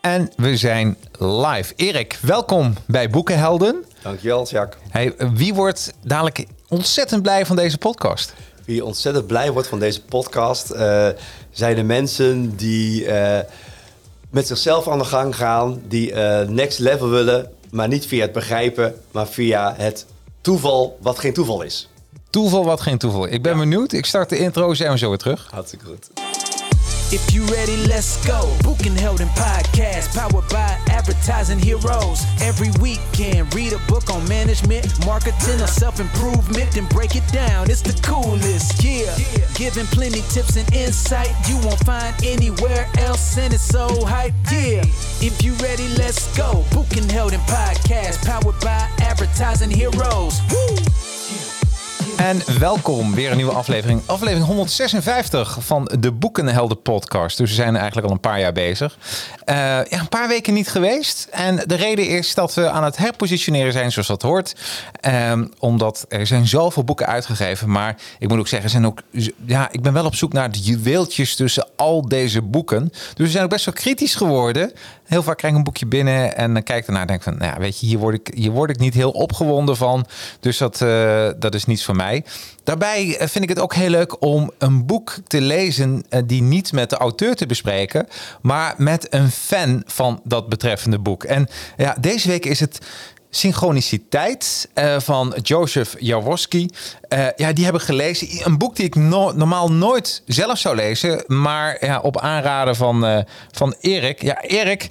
En we zijn live. Erik, welkom bij Boekenhelden. Dankjewel, Jack. Hey, wie wordt dadelijk ontzettend blij van deze podcast? Wie ontzettend blij wordt van deze podcast, uh, zijn de mensen die uh, met zichzelf aan de gang gaan, die uh, next level willen, maar niet via het begrijpen, maar via het toeval wat geen toeval is. Toeval wat geen toeval. Ik ben ja. benieuwd. Ik start de intro, zijn we zo weer terug. Hartstikke goed. If you ready, let's go. Book held in podcast, powered by advertising heroes. Every weekend, read a book on management, marketing, or self improvement, then break it down. It's the coolest, yeah. Giving plenty tips and insight you won't find anywhere else, and it's so hype, yeah. If you ready, let's go. Book held in podcast, powered by advertising heroes. Woo! En welkom, weer een nieuwe aflevering. Aflevering 156 van de Boekenhelden podcast. Dus we zijn eigenlijk al een paar jaar bezig. Uh, ja, een paar weken niet geweest. En de reden is dat we aan het herpositioneren zijn zoals dat hoort. Um, omdat er zijn zoveel boeken uitgegeven. Maar ik moet ook zeggen, zijn ook, ja, ik ben wel op zoek naar de juweeltjes tussen al deze boeken. Dus we zijn ook best wel kritisch geworden. Heel vaak krijg ik een boekje binnen en dan kijk ik ernaar en denk van... Nou ja, weet je, hier word ik, hier word ik niet heel opgewonden van. Dus dat, uh, dat is niets voor mij. Daarbij vind ik het ook heel leuk om een boek te lezen die niet met de auteur te bespreken, maar met een fan van dat betreffende boek. En ja, deze week is het Synchroniciteit uh, van Joseph Jaworski. Uh, ja, die hebben gelezen. Een boek die ik no normaal nooit zelf zou lezen, maar ja, op aanraden van, van Erik. Ja, Erik.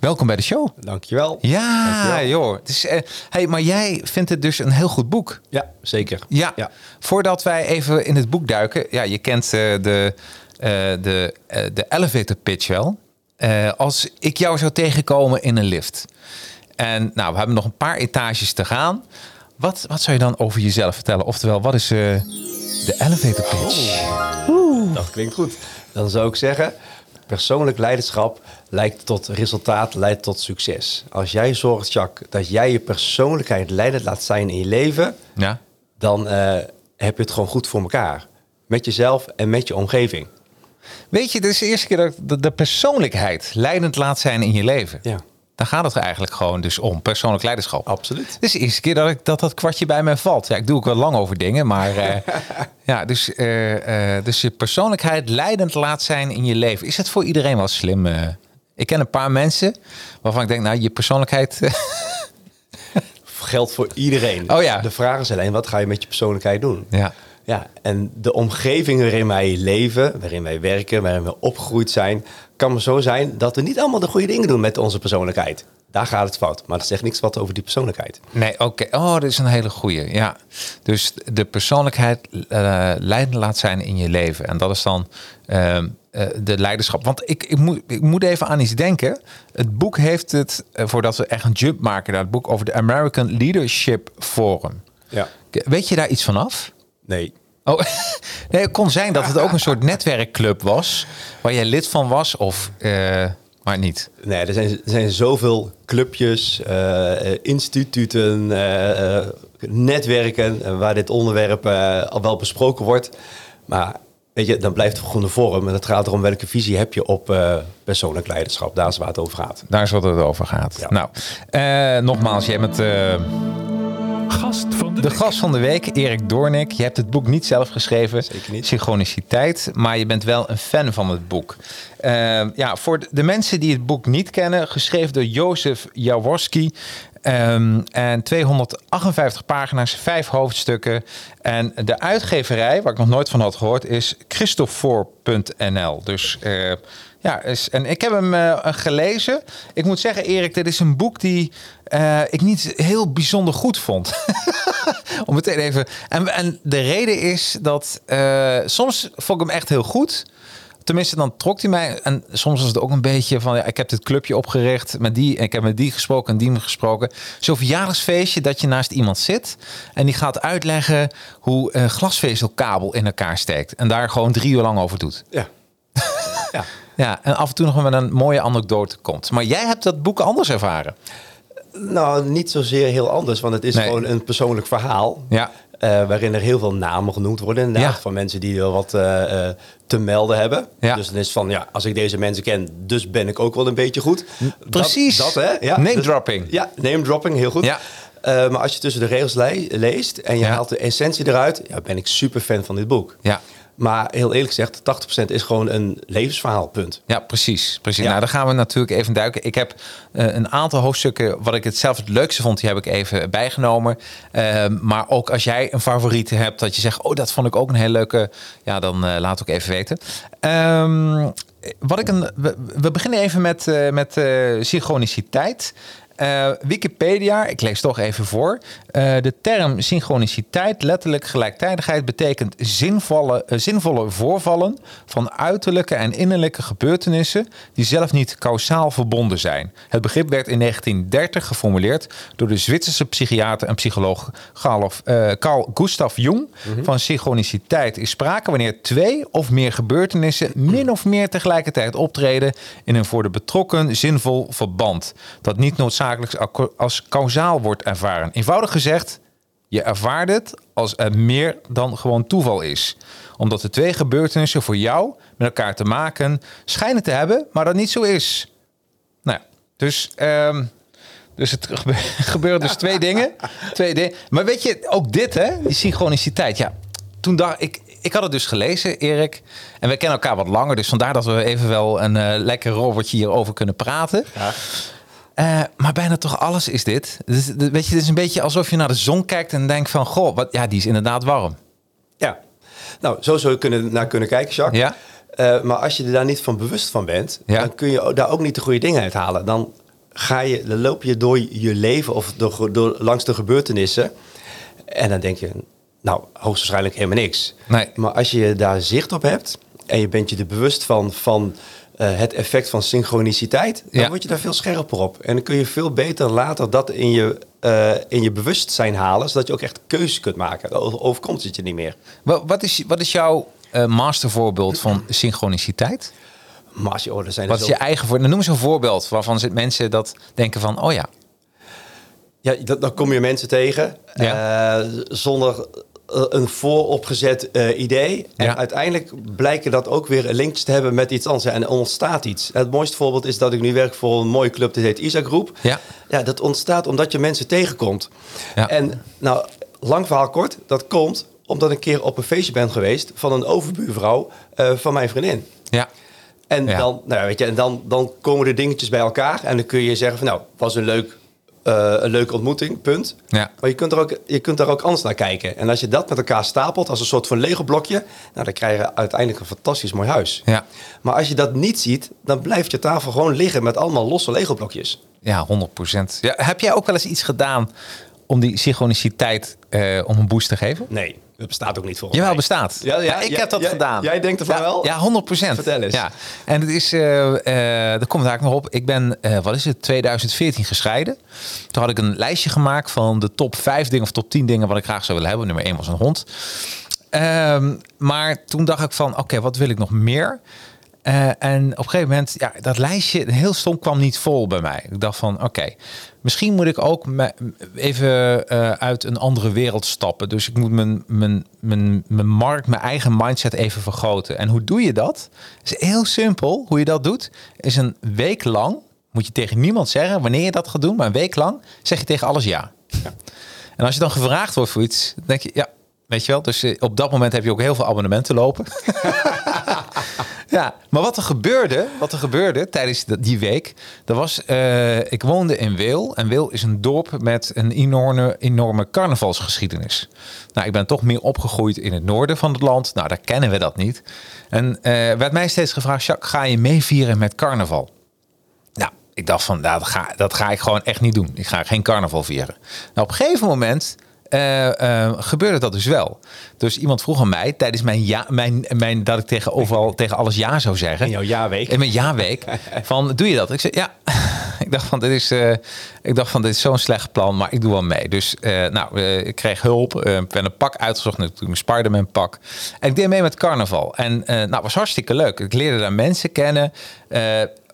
Welkom bij de show. Dankjewel. Ja, Dankjewel. joh. Het is, uh, hey, maar jij vindt het dus een heel goed boek. Ja, zeker. Ja. ja. Voordat wij even in het boek duiken. Ja, je kent uh, de, uh, de, de elevator pitch wel. als ik jou zou tegenkomen in een lift. En nou, we hebben nog een paar etages te gaan. Wat, wat zou je dan over jezelf vertellen? Oftewel, wat is de elevator pitch? Oh. Dat klinkt goed. Dan zou ik zeggen persoonlijk leiderschap leidt tot resultaat, leidt tot succes. Als jij zorgt, Jacques, dat jij je persoonlijkheid leidend laat zijn in je leven, ja. dan uh, heb je het gewoon goed voor elkaar. Met jezelf en met je omgeving. Weet je, dit is de eerste keer dat de, de persoonlijkheid leidend laat zijn in je leven. Ja. Daar gaat het er eigenlijk gewoon dus om, persoonlijk leiderschap. Absoluut. Is de eerste keer dat ik, dat, dat kwartje bij mij valt. Ja, ik doe ook wel lang over dingen, maar uh, ja, dus, uh, uh, dus je persoonlijkheid leidend laat zijn in je leven. Is het voor iedereen wel slim? ik ken een paar mensen waarvan ik denk, nou, je persoonlijkheid... Geldt voor iedereen. Oh ja. De vraag is alleen, wat ga je met je persoonlijkheid doen? Ja. Ja, en de omgeving waarin wij leven, waarin wij werken, waarin we opgegroeid zijn, kan maar zo zijn dat we niet allemaal de goede dingen doen met onze persoonlijkheid. Daar gaat het fout. Maar dat zegt niks wat over die persoonlijkheid. Nee, oké. Okay. Oh, dat is een hele goeie. Ja. Dus de persoonlijkheid uh, leidend laat zijn in je leven. En dat is dan uh, uh, de leiderschap. Want ik, ik, moet, ik moet even aan iets denken. Het boek heeft het, voordat we echt een jump maken naar het boek over de American Leadership Forum. Ja. Weet je daar iets van af? Nee. Oh, nee, het kon zijn dat het ook een soort netwerkclub was waar jij lid van was, of uh, maar niet. Nee, er zijn, er zijn zoveel clubjes, uh, instituten, uh, netwerken waar dit onderwerp al wel besproken wordt. Maar weet je, dan blijft het gewoon de vorm. En het gaat erom welke visie heb je op persoonlijk leiderschap. Daar is waar het over gaat. Daar is wat het over gaat. Ja. Nou, nogmaals, jij bent Gast van de, de gast van de week, Erik Doornik. Je hebt het boek niet zelf geschreven, Zeker niet. Synchroniciteit, maar je bent wel een fan van het boek. Uh, ja, voor de mensen die het boek niet kennen, geschreven door Jozef Jaworski. Um, en 258 pagina's, vijf hoofdstukken. En de uitgeverij, waar ik nog nooit van had gehoord, is Christopher.nl. Dus uh, ja, is, en ik heb hem uh, gelezen. Ik moet zeggen, Erik, dit is een boek die uh, ik niet heel bijzonder goed vond. Om meteen even. En, en de reden is dat uh, soms vond ik hem echt heel goed. Tenminste, dan trok hij mij. En soms was het ook een beetje van... Ja, ik heb dit clubje opgericht met die... En ik heb met die gesproken en die gesproken. Zo'n verjaardagsfeestje dat je naast iemand zit... en die gaat uitleggen hoe een glasvezelkabel in elkaar steekt. En daar gewoon drie uur lang over doet. Ja. ja. Ja, en af en toe nog met een mooie anekdote komt. Maar jij hebt dat boek anders ervaren. Nou, niet zozeer heel anders, want het is Nee. gewoon een persoonlijk verhaal. Ja. eh, waarin er heel veel namen genoemd worden. Inderdaad, Ja. van mensen die wel wat eh, eh, te melden hebben. Ja. Dus dan is van, ja, als ik deze mensen ken, dus ben ik ook wel een beetje goed. Precies. Dat, dat hè? Ja, Name dus- dropping. Ja, name dropping, heel goed. Ja. Maar als je tussen de regels le- leest en je haalt de essentie eruit, ja, ben ik super fan van dit boek. Ja. Maar heel eerlijk gezegd, 80% is gewoon een levensverhaal, punt. Ja, precies. precies. Ja. Nou, daar gaan we natuurlijk even duiken. Ik heb eh, een aantal hoofdstukken, wat ik het zelf het leukste vond, die heb ik even bijgenomen. Ehm, maar ook als jij een favoriete hebt, dat je zegt, oh, dat vond ik ook een hele leuke, ja, dan eh, laat ook even weten. Ehm, wat ik een, we, we beginnen even met, eh, met synchroniciteit. Eh, Wikipedia, ik lees toch even voor. Eh, de term synchroniciteit, letterlijk gelijktijdigheid, betekent zinvolle, eh, zinvolle voorvallen van uiterlijke en innerlijke gebeurtenissen die zelf niet kausaal verbonden zijn. Het begrip werd in 1930 geformuleerd door de Zwitserse psychiater en psycholoog Carl, Carl Gustav Jung. Van synchroniciteit is sprake wanneer twee of meer gebeurtenissen min of meer tegelijkertijd optreden in een voor de betrokken zinvol verband. Dat niet noodzakelijk als kausaal wordt ervaren. Eenvoudig gezegd, je ervaart het als er meer dan gewoon toeval is. Omdat de twee gebeurtenissen voor jou met elkaar te maken schijnen te hebben, maar dat niet zo is. Nou, ja, dus, ehm, dus het gebe- gebeuren dus twee dingen. Twee dingen. Maar weet je, ook dit, hè, die synchroniciteit. Ja, toen dacht ik, ik had het dus gelezen, Erik. En we kennen elkaar wat langer, dus vandaar dat we even wel een eh, lekker robbertje hierover kunnen praten. Eh, maar bijna toch alles is dit. Dus, weet je, het is een beetje alsof je naar de zon kijkt en denkt van... Goh, wat, ja, die is inderdaad warm. Ja, nou, zo zou je kunnen, naar kunnen kijken, Jacques. Ja. Eh, maar als je er daar niet van bewust van bent, Ja. dan kun je daar ook niet de goede dingen uit halen. Dan, ga je, dan loop je door je leven of door, door, langs de gebeurtenissen. En dan denk je, nou, hoogstwaarschijnlijk helemaal niks. Nee. Maar als je daar zicht op hebt en je bent je er bewust van, van eh, het effect van synchroniciteit, dan Ja. word je daar veel scherper op. En dan kun je veel beter later dat in je, eh, in je bewustzijn halen, zodat je ook echt keuzes kunt maken. Dan overkomt het je niet meer. Wat, is, wat is jouw eh, mastervoorbeeld van synchroniciteit? Maar als je, oh, zijn Wat is zo- je eigen voor? Noem eens een voorbeeld waarvan zit mensen dat denken van... Oh ja, Ja, dat, dan kom je mensen tegen Ja. zonder een vooropgezet eh, idee. En Ja. uiteindelijk blijken dat ook weer linkjes te hebben met iets anders. En er ontstaat iets. Het mooiste voorbeeld is dat ik nu werk voor een mooie club, die heet Isa Groep. Ja. ja, dat ontstaat omdat je mensen tegenkomt. Ja. En nou, lang verhaal kort, dat komt omdat ik een keer op een feestje ben geweest van een overbuurvrouw eh, van mijn vriendin. ja, En, Ja. dan, nou, ja, weet je, en dan, dan komen de dingetjes bij elkaar. En dan kun je zeggen van nou, was een, leuk, eh, een leuke ontmoeting, punt. Ja. Maar je kunt, er ook, je kunt daar ook anders naar kijken. En als je dat met elkaar stapelt als een soort van Lego blokje... Nou, dan krijg je uiteindelijk een fantastisch mooi huis. ja. Maar als je dat niet ziet, dan blijft je tafel gewoon liggen met allemaal losse Lego blokjes. Ja, 100 Ja, heb jij ook wel eens iets gedaan om die synchroniciteit eh, om een boost te geven? Nee, dat bestaat ook niet voor Jawel, bestaat. Ja, ja, ik ja, heb dat gedaan. jij denkt ervan wel? Ja, 100% Vertel eens. Ja. En het is, eh eh daar komt het eigenlijk nog op. Ik ben, eh, wat is het, 2014 gescheiden. Toen had ik een lijstje gemaakt van de top 5 dingen of top 10 dingen wat ik graag zou willen hebben. Nummer 1 was een hond. Ehm, maar toen dacht ik van, oké, wat wil ik nog meer? En op een gegeven moment, ja, dat lijstje, heel stom, kwam niet vol bij mij. Ik dacht van, oké, misschien moet ik ook even eh, uit een andere wereld stappen. Dus ik moet mijn, mijn, mijn, mijn markt, mijn eigen mindset even vergroten. En hoe doe je dat? Het is heel simpel. Hoe je dat doet, is een week lang, moet je tegen niemand zeggen wanneer je dat gaat doen, maar een week lang zeg je tegen alles ja. En als je dan gevraagd wordt voor iets, dan denk je, ja, weet je wel. Dus eh, op dat moment heb je ook heel veel abonnementen lopen. ja, maar wat er gebeurde, wat er gebeurde tijdens die week, dat was, eh, ik woonde in Weel. En Weel is een dorp met een enorme, enorme carnavalsgeschiedenis. Nou, ik ben toch meer opgegroeid in het noorden van het land. Nou, daar kennen we dat niet. En eh, werd mij steeds gevraagd, Jacques, ga je meevieren met carnaval? Nou, ik dacht van, nou, dat, ga, dat ga ik gewoon echt niet doen. Ik ga geen carnaval vieren. Nou, op een gegeven moment eh, eh, gebeurde dat dus wel. Dus iemand vroeg aan mij tijdens mijn ja, mijn, mijn dat ik tegen overal tegen alles ja zou zeggen. In jouw jaarweek. In mijn ja-week. van, doe je dat? Ik zei, ja. ik dacht van, dit is, eh, ik dacht van, dit is zo'n slecht plan, maar ik doe wel mee. Dus, eh, nou, ik kreeg hulp. ik ben een pak uitgezocht, natuurlijk mijn Spider-Man pak. En ik deed mee met carnaval. En, nou, was hartstikke leuk. Ik leerde daar mensen kennen.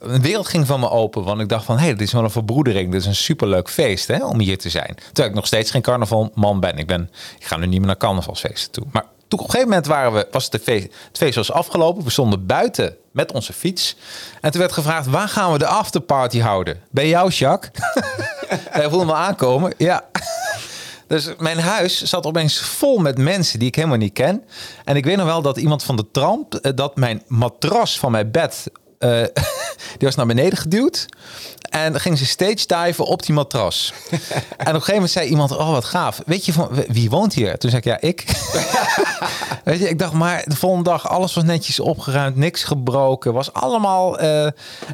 Een wereld ging van me open. Want ik dacht van, hé, hey, dit is wel een verbroedering. Dit is een superleuk feest hè, om hier te zijn. Terwijl ik nog steeds geen carnavalman ben. Ik, ben. ik ga nu niet meer naar carnavalsfeesten toe. Maar toen op een gegeven moment waren we, was het, feest, het feest was afgelopen. We stonden buiten met onze fiets. En toen werd gevraagd, waar gaan we de afterparty houden? Bij jou, Jacques? Hij voelde me aankomen. Ja. Dus mijn huis zat opeens vol met mensen die ik helemaal niet ken. En ik weet nog wel dat iemand van de tramp, eh, dat mijn matras van mijn bed, uh, die was naar beneden geduwd. En ging ze stage diven op die matras. en op een gegeven moment zei iemand, oh wat gaaf. Weet je van, wie woont hier? Toen zei ik, ja, ik. Weet je, ik dacht, maar de volgende dag, alles was netjes opgeruimd, niks gebroken, was allemaal... Uh,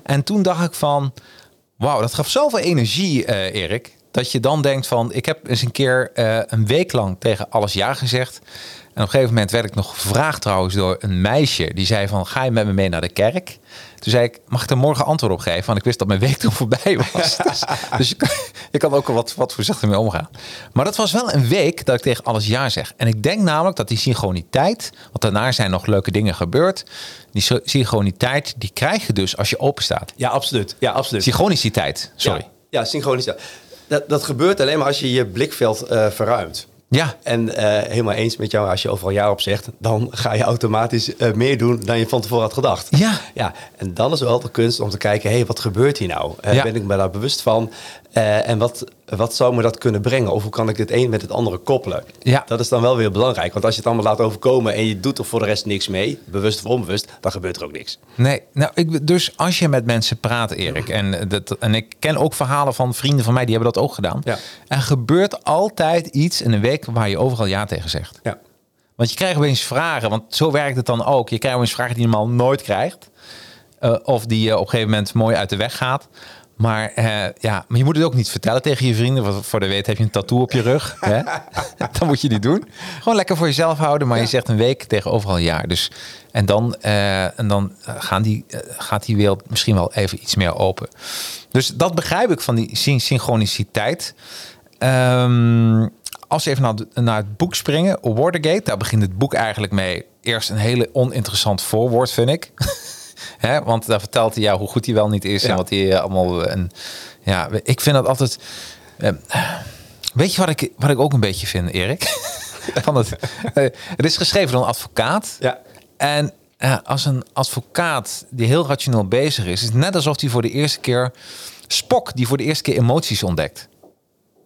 en toen dacht ik van, wauw, dat gaf zoveel energie, uh, Erik. Dat je dan denkt van, ik heb eens een keer een week lang tegen alles ja gezegd. En op een gegeven moment werd ik nog gevraagd trouwens door een meisje. Die zei van, ga je met me mee naar de kerk? Toen zei ik, mag ik er morgen antwoord op geven? Want ik wist dat mijn week toen voorbij was. dus, dus je, kan, ook wat, wat voorzichtig mee omgaan. Maar dat was wel een week dat ik tegen alles ja zeg. En ik denk namelijk dat die synchroniteit, want daarna zijn nog leuke dingen gebeurd. Die synchroniteit, die krijg je dus als je open staat. Ja, absoluut. Ja, absoluut. Synchroniciteit, sorry. Ja, ja synchroniciteit. Dat, dat gebeurt alleen maar als je je blikveld uh, verruimt. Ja. En uh, helemaal eens met jou, als je overal ja op zegt, dan ga je automatisch uh, meer doen dan je van tevoren had gedacht. Ja. ja. En dan is wel de kunst om te kijken, hé, hey, wat gebeurt hier nou? Uh, ja. Ben ik me daar bewust van? en wat, wat zou me dat kunnen brengen? Of hoe kan ik dit een met het andere koppelen? Ja. Dat is dan wel weer belangrijk. Want als je het allemaal laat overkomen en je doet er voor de rest niks mee, bewust of onbewust, dan gebeurt er ook niks. Nee, nou, ik, dus als je met mensen praat, Erik, en, dat, en ik ken ook verhalen van vrienden van mij, die hebben dat ook gedaan. Ja. Er gebeurt altijd iets in een week waar je overal ja tegen zegt. Ja. Want je krijgt opeens vragen, want zo werkt het dan ook. Je krijgt opeens vragen die je normaal nooit krijgt. Uh, of die je op een gegeven moment mooi uit de weg gaat. Maar, uh, ja, maar je moet het ook niet vertellen tegen je vrienden. Want voor de weet heb je een tattoo op je rug. hè? Dan moet je die doen. Gewoon lekker voor jezelf houden. Maar ja. je zegt een week tegen overal een jaar. Dus, en dan, uh, en dan gaan die, gaat die wereld misschien wel even iets meer open. Dus dat begrijp ik van die syn synchroniciteit. Um, als we even naar, naar het boek springen, Watergate, daar begint het boek eigenlijk mee. Eerst een hele oninteressant voorwoord, vind ik. He, want daar vertelt hij jou hoe goed hij wel niet is ja. en wat hij uh, allemaal. En, ja, ik vind dat altijd. Uh, weet je wat ik, wat ik ook een beetje vind, Erik? Van het, het is geschreven door een advocaat. Ja. En als een advocaat die heel rationeel bezig is, is het net alsof hij voor de eerste keer. Spok die voor de eerste keer emoties ontdekt.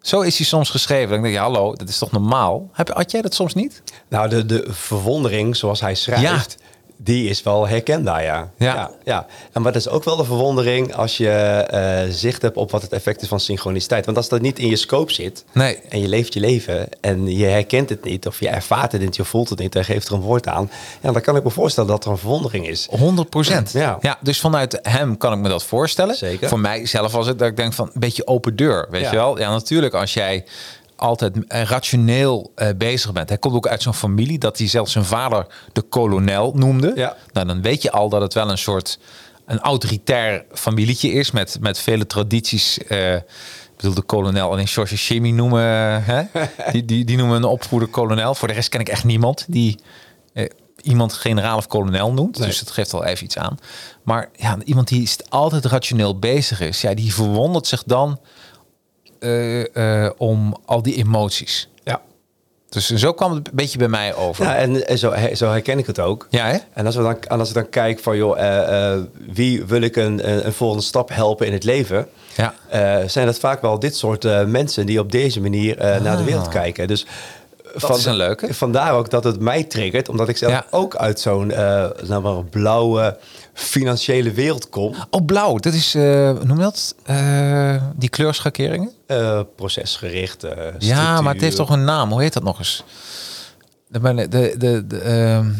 Zo is hij soms geschreven. Dan denk je, hallo, dat is toch normaal? Heb, had jij dat soms niet? Nou, de, de verwondering zoals hij schrijft, ja. Die is wel herkenbaar, ja. Ja. ja, ja. En maar dat is ook wel de verwondering als je uh, zicht hebt op wat het effect is van synchroniciteit. Want als dat niet in je scope zit nee. en je leeft je leven en je herkent het niet of je ervaart het niet, je voelt het niet en geeft er een woord aan. Ja, dan kan ik me voorstellen dat er een verwondering is. 100 procent. Ja. ja. Dus vanuit hem kan ik me dat voorstellen. Zeker. Voor mij zelf was het dat ik denk van een beetje open deur, weet Ja. je wel? Ja, natuurlijk als jij altijd eh, rationeel uh, bezig bent. Hij komt ook uit zo'n familie dat hij zelfs zijn vader de kolonel noemde. Ja. Nou, dan weet je al dat het wel een soort een autoritair familietje is met, met vele tradities. Uh, ik bedoel, de kolonel alleen George Shimmy noemen. Hè? Die, die, die noemen een opvoeder kolonel. Voor de rest ken ik echt niemand die uh, iemand generaal of kolonel noemt. Nee. Dus dat geeft al even iets aan. Maar ja, iemand die altijd rationeel bezig is, ja, die verwondert zich dan uh, uh, om al die emoties. Ja. Dus zo kwam het een beetje bij mij over. Ja, en, en zo, zo, herken ik het ook. Ja, hè? En als we dan, als ik dan kijk van, joh, uh, wie wil ik een, een, volgende stap helpen in het leven? Ja. zijn dat vaak wel dit soort mensen die op deze manier ah. naar de wereld kijken. Dus dat van, is een leuke. Vandaar ook dat het mij triggert, omdat ik zelf ja. ook uit zo'n nou blauwe financiële wereld kom. Oh, blauw. Dat is, uh, noem je dat? Uh, die kleurschakeringen? Uh, procesgericht. ja, maar het heeft toch een naam. Hoe heet dat nog eens? De, de, de, de, ehm,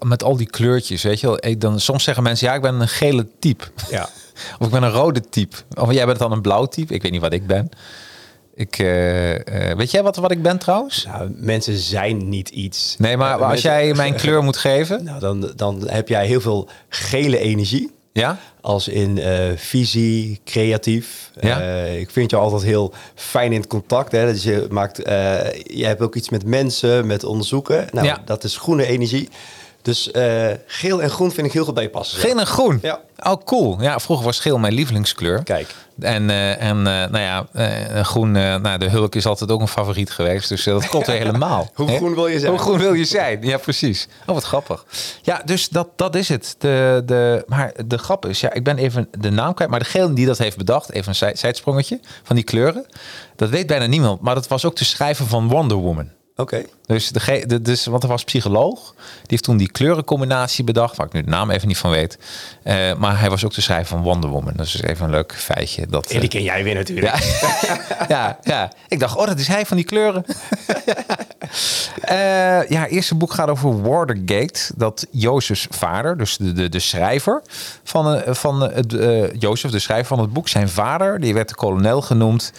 met al die kleurtjes, weet je wel. Dan, soms zeggen mensen, ja, ik ben een gele type. Ja. of ik ben een rode type. Of jij bent dan een blauw type. Ik weet niet wat ik ben. Ik, uh, uh, weet jij wat, wat ik ben trouwens? Nou, mensen zijn niet iets. Nee, maar uh, als jij mijn kleur moet geven? Nou, dan, dan heb jij heel veel gele energie. Ja? Als in visie, creatief. Ja? ik vind je altijd heel fijn in het contact. Hè? Dus je, maakt, je hebt ook iets met mensen, met onderzoeken. Nou, ja. dat is groene energie. Dus eh, geel en groen vind ik heel goed bij je passen. Geel en groen? Ja. Oh, cool. Ja, vroeger was geel mijn lievelingskleur. Kijk. En, eh, en eh, nou ja, groen, nou, de hulk is altijd ook een favoriet geweest. Dus dat klopt weer helemaal. Hoe groen wil je zijn? Hoe groen wil je zijn? Ja, precies. Oh, wat grappig. Ja, dus dat, dat is het. De, de, maar de grap is, ja, ik ben even de naam kwijt. Maar degene die dat heeft bedacht, even een zij- zijsprongetje van die kleuren. Dat weet bijna niemand. Maar dat was ook de schrijver van Wonder Woman. Oké. Dus, de, de, dus, want er was psycholoog. Die heeft toen die kleurencombinatie bedacht. Waar ik nu de naam even niet van weet. Eh, maar hij was ook de schrijver van Wonder Woman. Dat is dus even een leuk feitje. Dat, En die eh, ken jij weer natuurlijk. ja. ja, ja. Ik dacht, oh, dat is hij van die kleuren. Eh ja, eerste boek gaat over Watergate. Dat Jozefs vader, dus de, de, de schrijver van, van het, eh Jozef, de schrijver van het boek, zijn vader, die werd de kolonel genoemd.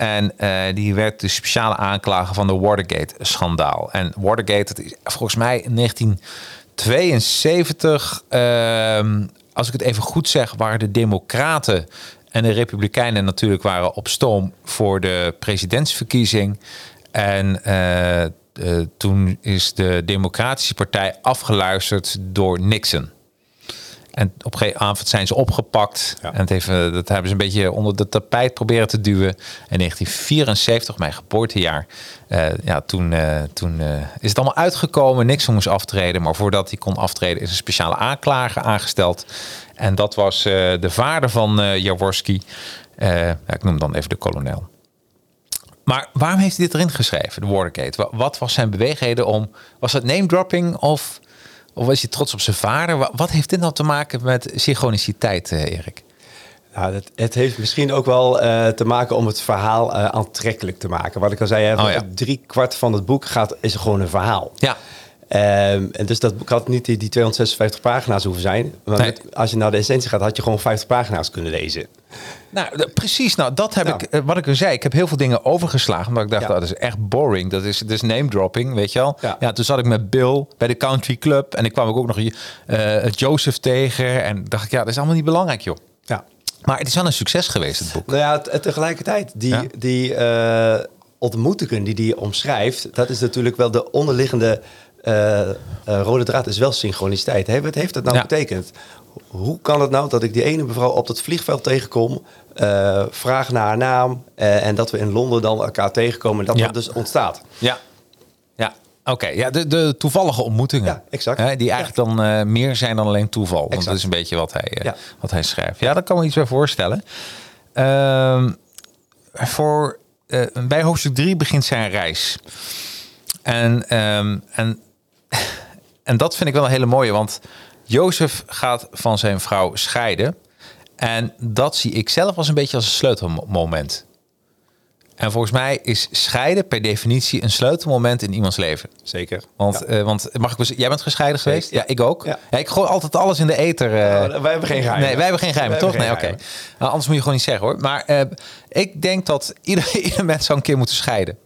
En eh, die werd de speciale aanklager van de Watergate-schandaal. En Watergate, dat is volgens mij in 1972, ehm, als ik het even goed zeg, waren de Democraten en de Republikeinen natuurlijk waren op stoom voor de presidentsverkiezing. En eh, eh, toen is de Democratische Partij afgeluisterd door Nixon. En op een gegeven avond zijn ze opgepakt. Ja. En het heeft, eh, dat hebben ze een beetje onder de tapijt proberen te duwen. In 1974, mijn geboortejaar, eh, ja, toen, eh, toen is het allemaal uitgekomen. Nixon moest aftreden. Maar voordat hij kon aftreden is een speciale aanklager aangesteld. En dat was de vader van Jaworski. Ja, ik noem dan even de kolonel. Maar waarom heeft hij dit erin geschreven, de Watergate? Wa- Wat was zijn beweegreden om... Was het name dropping of, of was hij trots op zijn vader? Wa- Wat heeft dit nou te maken met synchroniciteit, eh, Erik? Nou, het, het heeft misschien ook wel eh, te maken om het verhaal eh, aantrekkelijk te maken. Wat ik al zei, hè, Oh ja. drie kwart van het boek gaat, is gewoon een verhaal. Ja, Ehm, en dus dat boek had niet die, die 256 pagina's hoeven zijn. Maar Nee. met- als je naar de essentie gaat, had je gewoon 50 pagina's kunnen lezen. Nou precies. Nou, dat heb ik, eh, wat ik al zei. Ik heb heel veel dingen overgeslagen, omdat ik dacht, Ja. oh, dat is echt boring. Dat is, dat is name dropping, weet je wel? Ja. toen zat ik met Bill bij de country club en ik kwam ook nog eh, Joseph tegen en dacht ik, ja, dat is allemaal niet belangrijk, joh. Ja. Maar het is wel een succes geweest, het boek. Nou ja, tegelijkertijd, die, Ja. die eh, ontmoetingen die hij omschrijft, dat is natuurlijk wel de onderliggende rode draad, is wel synchroniciteit. Hè? Wat heeft dat nou Ja. betekend? Hoe kan het nou dat ik die ene mevrouw op dat vliegveld tegenkom, eh, vraag naar haar naam eh, en dat we in Londen dan elkaar tegenkomen en dat Ja. dat dus ontstaat? Ja, ja. Oké, ja, de, de toevallige ontmoetingen. Ja, exact. Hè, die eigenlijk dan eh, meer zijn dan alleen toeval. Want dat is een beetje wat hij, Ja. wat hij schrijft. Ja, daar kan me iets bij voorstellen. Ehm, voor, bij hoofdstuk 3 begint zijn reis. En, ehm, en, en dat vind ik wel een hele mooie, want Jozef gaat van zijn vrouw scheiden. En dat zie ik zelf als een beetje als een sleutelmoment. En volgens mij is scheiden per definitie een sleutelmoment in iemands leven. Zeker. Want, Ja. eh, want mag ik jij bent gescheiden geweest? Ja, ik ook. Ja. Ja. ik gooi altijd alles in de ether. eh. Nou, wij hebben geen geheimen. Nee, wij hebben geen geheimen, toch? Nee, oké. Nou, anders moet je gewoon niet zeggen hoor. Maar eh, ik denk dat ieder, ieder mens zou een keer moeten scheiden.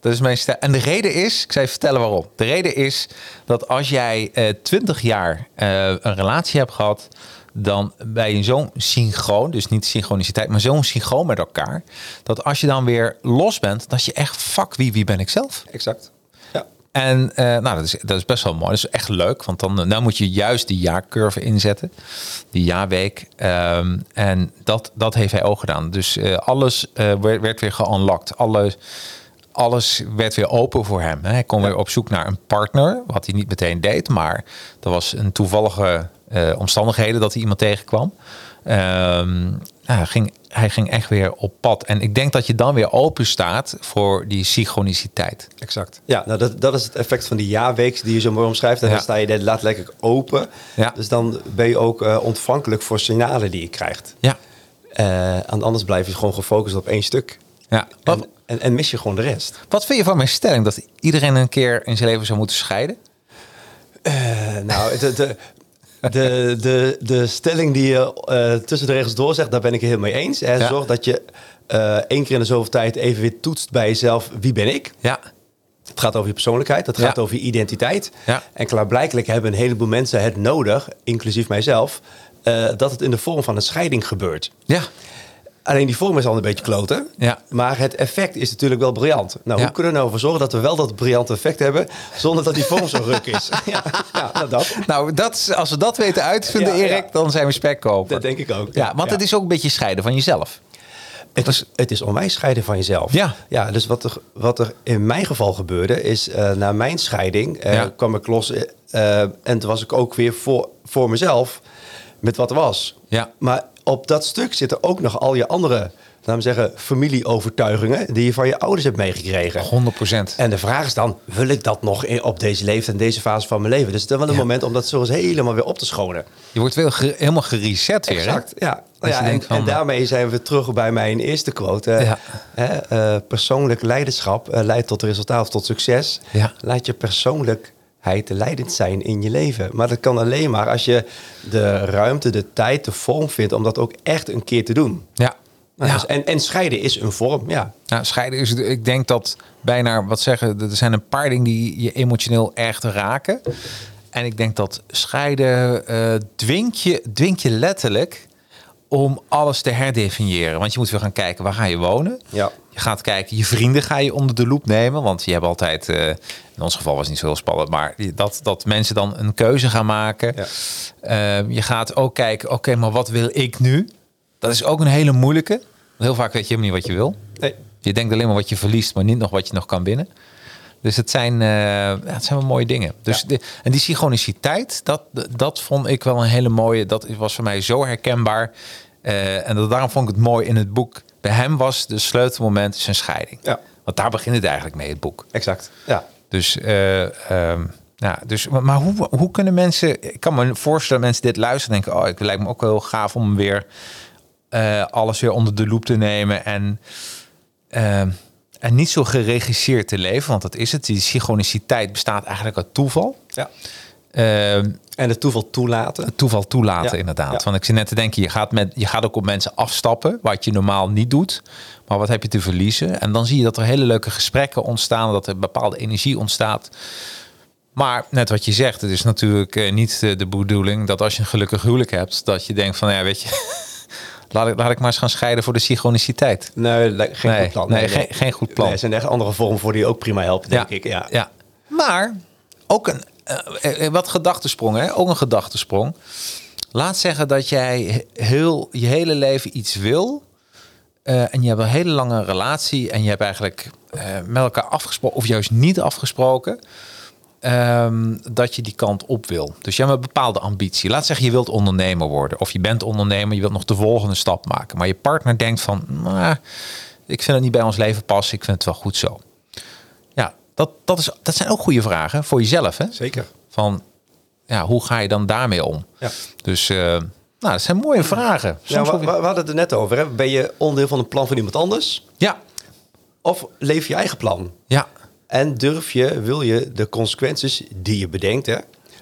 Dat is mijn stel. En de reden is, ik zal je vertellen waarom. De reden is dat als jij twintig jaar eh, een relatie hebt gehad, dan ben je zo'n synchroon, dus niet synchroniciteit, maar zo'n synchroon met elkaar, dat als je dan weer los bent, dat je echt, fuck, wie, wie ben ik zelf? Exact. Ja. En eh, nou, dat is, dat is best wel mooi. Dat is echt leuk, want dan, dan moet je juist die jaarcurve inzetten. Die jaarweek. Ehm, en dat, dat heeft hij ook gedaan. Dus eh, alles eh, werd, werd weer geunlocked. Alles, alles werd weer open voor hem. Hij kon weer op zoek naar een partner, wat hij niet meteen deed. Maar er was een toevallige eh, omstandigheden dat hij iemand tegenkwam. Ehm, nou, hij, ging, hij ging echt weer op pad. En ik denk dat je dan weer open staat voor die synchroniciteit. Exact. Ja, nou dat, dat is het effect van die jaarweek die je zo mooi omschrijft. En Ja. dan sta je daar letterlijk open. Ja. Dus dan ben je ook eh, ontvankelijk voor signalen die je krijgt. Ja, Eh, en anders blijf je gewoon gefocust op één stuk. ja. En, en, en mis je gewoon de rest. wat vind je van mijn stelling dat iedereen een keer in zijn leven zou moeten scheiden? Eh, nou, de, de, de, de, de stelling die je eh, tussen de regels door zegt, daar ben ik het helemaal mee eens. Hè. Ja. Zorg dat je eh, één keer in de zoveel tijd even weer toetst bij jezelf. Wie ben ik? Ja, Het gaat over je persoonlijkheid, het gaat Ja. over je identiteit. Ja. En klaarblijkelijk hebben een heleboel mensen het nodig, inclusief mijzelf, dat het in de vorm van een scheiding gebeurt. ja, Alleen die vorm is al een beetje kloten. Ja. Maar het effect is natuurlijk wel briljant. Nou, Ja. hoe kunnen we nou voor zorgen dat we wel dat briljante effect hebben... zonder dat die vorm zo ruk is? ja, ja nou dat. Nou, dat, is- als we dat weten uit te vinden, Ja, Erik, dan zijn we spekkoper. Dat denk ik ook. Ja, want het is ook een beetje scheiden van jezelf. Het is, het is onwijs scheiden van jezelf. Ja. ja dus wat er, wat er in mijn geval gebeurde, is eh, na mijn scheiding eh, kwam ik los. eh, en toen was ik ook weer voor, voor mezelf met wat er was. Ja. Maar op dat stuk zitten ook nog al je andere, laten we zeggen, familieovertuigingen die je van je ouders hebt meegekregen. 100% En de vraag is dan, wil ik dat nog in, op deze leeftijd en deze fase van mijn leven? Dus het is wel een Ja. moment om dat zo eens helemaal weer op te schonen. Je wordt ge- helemaal gereset weer. hè? Exact, ja. Dat ja je en, van, en daarmee zijn we terug bij mijn eerste quote. eh, Ja. hè, eh, persoonlijk leiderschap eh, leidt tot resultaat, tot succes. Ja. Laat je persoonlijkheid leidend zijn in je leven. Maar dat kan alleen maar als je de ruimte, de tijd, de vorm vindt... om dat ook echt een keer te doen. Ja. Nou, ja. dus- en, en scheiden is een vorm, ja. Nou, scheiden is, ik denk dat bijna, wat zeggen, er zijn een paar dingen die je emotioneel echt raken. En ik denk dat scheiden eh dwingt, je, dwingt je letterlijk om alles te herdefiniëren. Want je moet weer gaan kijken, waar ga je wonen? Ja. Je gaat kijken, je vrienden ga je onder de loep nemen. Want je hebt altijd, eh, in ons geval was het niet zo heel spannend, maar dat, dat mensen dan een keuze gaan maken. Ja. Eh, je gaat ook kijken, oké, maar wat wil ik nu? Dat is ook een hele moeilijke. Want Heel vaak weet je helemaal niet wat je wil. Nee. Je denkt alleen maar wat je verliest, maar niet nog wat je nog kan winnen. Dus het zijn, ja, het zijn wel mooie dingen. Dus de, en die synchroniciteit, dat, dat vond ik wel een hele mooie. Dat was voor mij zo herkenbaar. Eh, en dat, daarom vond ik het mooi in het boek. Bij hem was de sleutelmoment zijn scheiding. Ja. Want daar begint het eigenlijk mee, het boek. Exact, ja. Dus, eh, ehm, ja, dus maar, hoe, hoe kunnen mensen... Ik kan me voorstellen, mensen dit luisteren en denken... oh, het lijkt me ook wel heel gaaf om weer alles weer onder de loep te nemen... en, ehm, en niet zo geregisseerd te leven, want dat is het. Die synchroniciteit bestaat eigenlijk uit toeval. ja. Ehm, En het toeval toelaten. het toeval toelaten, Ja, inderdaad. ja. Want ik zit net te denken, je gaat, met, je gaat ook op mensen afstappen, wat je normaal niet doet. Maar wat heb je te verliezen? En dan zie je dat er hele leuke gesprekken ontstaan, dat er bepaalde energie ontstaat. Maar net wat je zegt, het is natuurlijk eh, niet eh, de bedoeling dat als je een gelukkig huwelijk hebt, dat je denkt van, ja, weet je, laat ik, laat ik maar eens gaan scheiden voor de synchroniciteit. Nee, geen Nee, goed plan. nee, geen- geen goed plan. Er zijn echt andere vormen voor die ook prima helpen, denk ik. Ja. ja. Maar ook een eh, eh, wat gedachtesprong, hè? Ook een gedachtesprong. Laat zeggen dat jij he- heel je hele leven iets wil. eh, en je hebt een hele lange relatie. En je hebt eigenlijk met elkaar afgesproken, of juist niet afgesproken. Ehm, dat je die kant op wil. Dus je hebt een bepaalde ambitie. Laat zeggen, je wilt ondernemer worden. Of je bent ondernemer, je wilt nog de volgende stap maken. Maar je partner denkt van, "Nou, ik vind het niet bij ons leven passen. Ik vind het wel goed zo. Ja, dat, dat, is, dat zijn ook goede vragen voor jezelf. Hè? Zeker. Van, ja, hoe ga je dan daarmee om? Ja. Dus, eh, nou, dat zijn mooie vragen. Ja, we, we hadden het er net over. Hè? Ben je onderdeel van een plan van iemand anders? ja, Of leef je eigen plan? ja, En durf je, wil je de consequenties die je bedenkt, hè,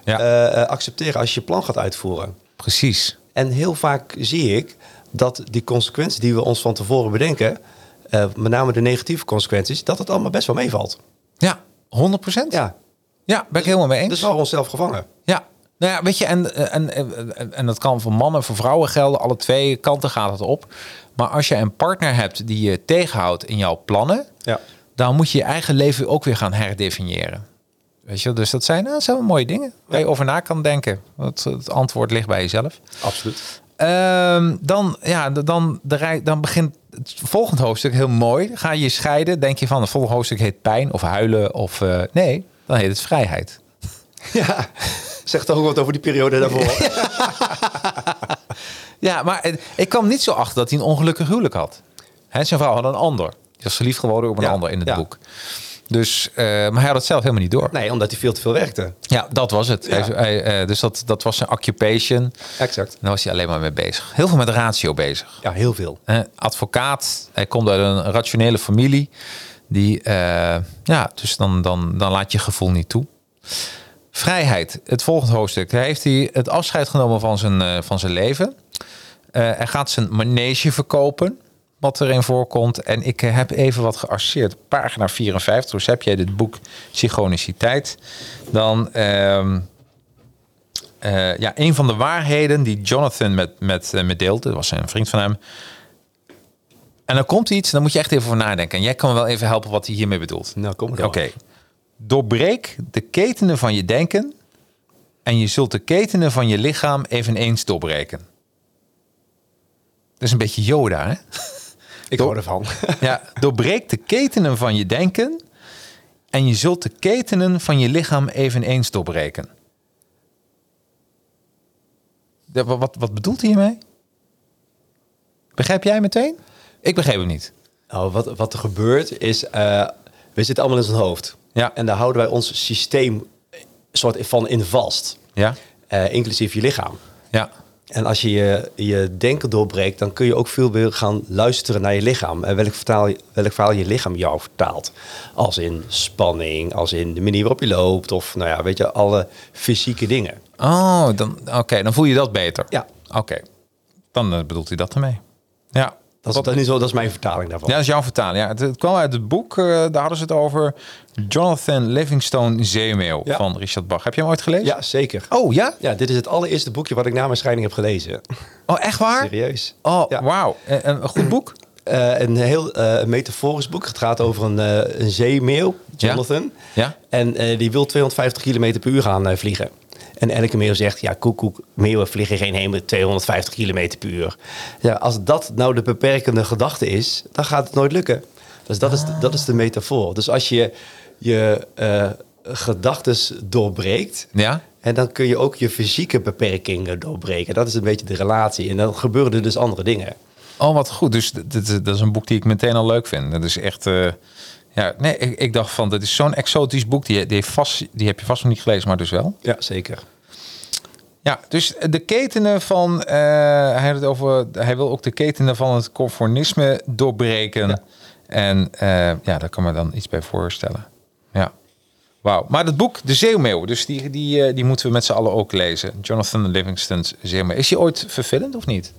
Ja. eh, eh, accepteren als je je plan gaat uitvoeren? precies. En heel vaak zie ik dat die consequenties die we ons van tevoren bedenken, eh, met name de negatieve consequenties, dat het allemaal best wel meevalt. Ja, 100 procent. Ja, ja, ben ik helemaal mee eens. dus we houden onszelf gevangen. Ja, nou ja, weet je, en, en, en, en dat kan voor mannen, voor vrouwen gelden. Alle twee kanten gaat het op. Maar als je een partner hebt die je tegenhoudt in jouw plannen, Ja, dan moet je je eigen leven ook weer gaan herdefiniëren. Weet je, dus dat zijn, nou, dat zijn wel mooie dingen waar je over na kan denken. Het, het antwoord ligt bij jezelf. absoluut. Ehm, dan, ja, dan, de rij, dan begint het volgende hoofdstuk heel mooi. Ga je scheiden, denk je van het volgende hoofdstuk heet pijn of huilen of eh, nee, dan heet het vrijheid. Ja, zeg toch ook wat over die periode daarvoor. Ja, maar het- ik kwam niet zo achter dat hij een ongelukkig huwelijk had. Hè, zijn vrouw had een ander. Was verliefd geworden op een Ja, ander in het ja. boek. Dus, eh, maar hij had het zelf helemaal niet door. Nee, omdat hij veel te veel werkte. Ja, dat was het. Ja. Hij, hij, eh, dus dat, dat was zijn occupation. Exact. Daar was hij alleen maar mee bezig. Heel veel met ratio bezig. Ja, heel veel. Advocaat. Hij komt uit een rationele familie. Die, eh, ja, dus dan, dan, dan laat je gevoel niet toe. Vrijheid. Het volgende hoofdstuk. Hij heeft hij het afscheid genomen van zijn, van zijn leven. Hij gaat zijn manege verkopen. Wat erin voorkomt. En ik eh, heb even wat gearseerd. Pagina 54. Dus heb jij dit boek Synchroniciteit. Dan... ehm, eh, ja, een van de waarheden die Jonathan met, met, eh, met deelde, dat was een vriend van hem. En dan komt iets, dan moet je echt even over nadenken. En jij kan me wel even helpen wat hij hiermee bedoelt. Nou, kom Oké. door. Doorbreek de ketenen van je denken en je zult de ketenen van je lichaam eveneens doorbreken. Dat is een beetje Yoda, hè? Ik hou ervan. Ja, doorbreek de ketenen van je denken en je zult de ketenen van je lichaam eveneens doorbreken. De- wa- wat, wat bedoelt hij hiermee? Begrijp jij meteen? Ik begreep het niet. Nou, wat, wat er gebeurt is, eh, we zitten allemaal in zijn hoofd. Ja. En daar houden wij ons systeem soort van in vast. Ja? Eh, inclusief je lichaam. Ja. En als je, je je denken doorbreekt, dan kun je ook veel meer gaan luisteren naar je lichaam. En welk, vertaal, welk verhaal je lichaam jou vertaalt. Als in spanning, als in de manier waarop je loopt. Of nou ja, weet je, alle fysieke dingen. Oh, dan, oké, dan voel je dat beter. Ja. Oké, dan eh, bedoelt hij dat ermee. Ja. Dat is, dat, is, zo- dat is mijn vertaling daarvan. Ja, dat is jouw vertaling. Ja, het, het kwam uit het boek, eh, daar hadden ze het over. Jonathan Livingstone Zeemeeuw Ja. van Richard Bach. Heb je hem ooit gelezen? Ja, zeker. Oh, ja? Ja, dit is het allereerste boekje wat ik na mijn scheiding heb gelezen. Oh, echt waar? Serieus. Oh, Ja. wauw. En- en Een goed boek? Eh, een heel eh, metaforisch boek. Het gaat over een, eh, een zeemeeuw, Jonathan. Ja. En eh, die wil 250 km per uur gaan eh, vliegen. En elke meeuw zegt, ja, koek, koek, meeuwen vliegen geen heen met 250 km per uur. Ja, als dat nou de beperkende gedachte is, dan gaat het nooit lukken. Dus dat, is, de, dat is de metafoor. Dus als je je eh gedachtes doorbreekt, Ja? en dan kun je ook je fysieke beperkingen doorbreken. Dat is een beetje de relatie. En dan gebeuren er dus andere dingen. Oh, wat goed. Dus d- d- dat is een boek die ik meteen al leuk vind. Dat is echt... eh, ja, nee, ik, ik dacht van, dat is zo'n exotisch boek. Die, die, heeft vast, die heb je vast nog niet gelezen, maar dus wel. Ja, zeker. Ja, dus de ketenen van... eh, hij, had het over, hij wil ook de ketenen van het conformisme doorbreken. Ja. En eh, ja, daar kan me dan iets bij voorstellen. Ja. Wauw. Maar dat boek, De Zeeuwmeeuw, dus die, die, eh, die moeten we met z'n allen ook lezen. Jonathan Livingston's Zeeuwmeeuw. Is die ooit verfillend of niet?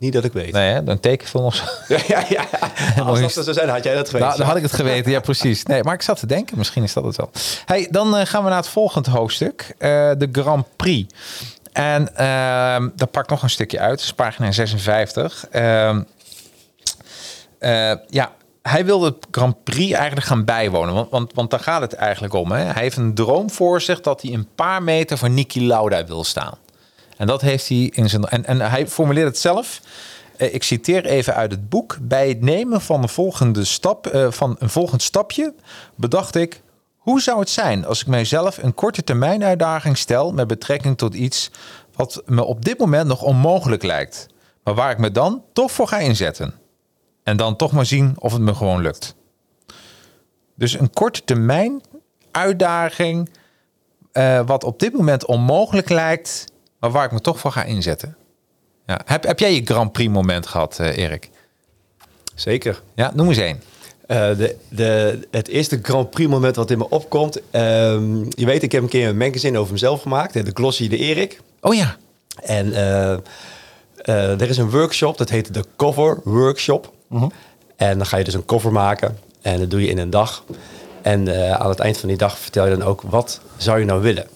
Niet dat ik weet. Nee, hè? Dan tekenfilm of zo. Ja, ja, ja. Als dat zo zou zijn, had jij dat geweten. Nou, dan had ik het geweten, ja precies. Nee, maar ik zat te denken, misschien is dat het wel. Hey, dan eh, gaan we naar het volgende hoofdstuk, eh, de Grand Prix. En ehm daar pak ik nog een stukje uit, dat is pagina 56. Ehm, eh, ja, hij wil de Grand Prix eigenlijk gaan bijwonen, want, want, want daar gaat het eigenlijk om. Hè? Hij heeft een droom voor zich dat hij een paar meter van Niki Lauda wil staan. En dat heeft hij in zijn. En, en hij formuleert het zelf. Eh, Ik citeer even uit het boek. Bij het nemen van, de volgende stap, eh, van een volgend stapje bedacht ik. Hoe zou het zijn als ik mijzelf een korte termijn uitdaging stel met betrekking tot iets wat me op dit moment nog onmogelijk lijkt, maar waar ik me dan toch voor ga inzetten? En dan toch maar zien of het me gewoon lukt. Dus een korte termijn uitdaging eh, wat op dit moment onmogelijk lijkt, maar waar ik me toch voor ga inzetten. Ja. Heb, heb jij je Grand Prix moment gehad, eh, Erik? Zeker. Ja, noem eens één. Eh, de, de, het eerste Grand Prix moment wat in me opkomt. ehm, je weet, ik heb een keer een magazine over mezelf gemaakt. De Glossy de Erik. Oh ja. En eh, er is een workshop, dat heet de Cover Workshop. En dan ga je dus een cover maken. En dat doe je in een dag. En aan het eind van die dag vertel je dan ook, wat zou je nou willen?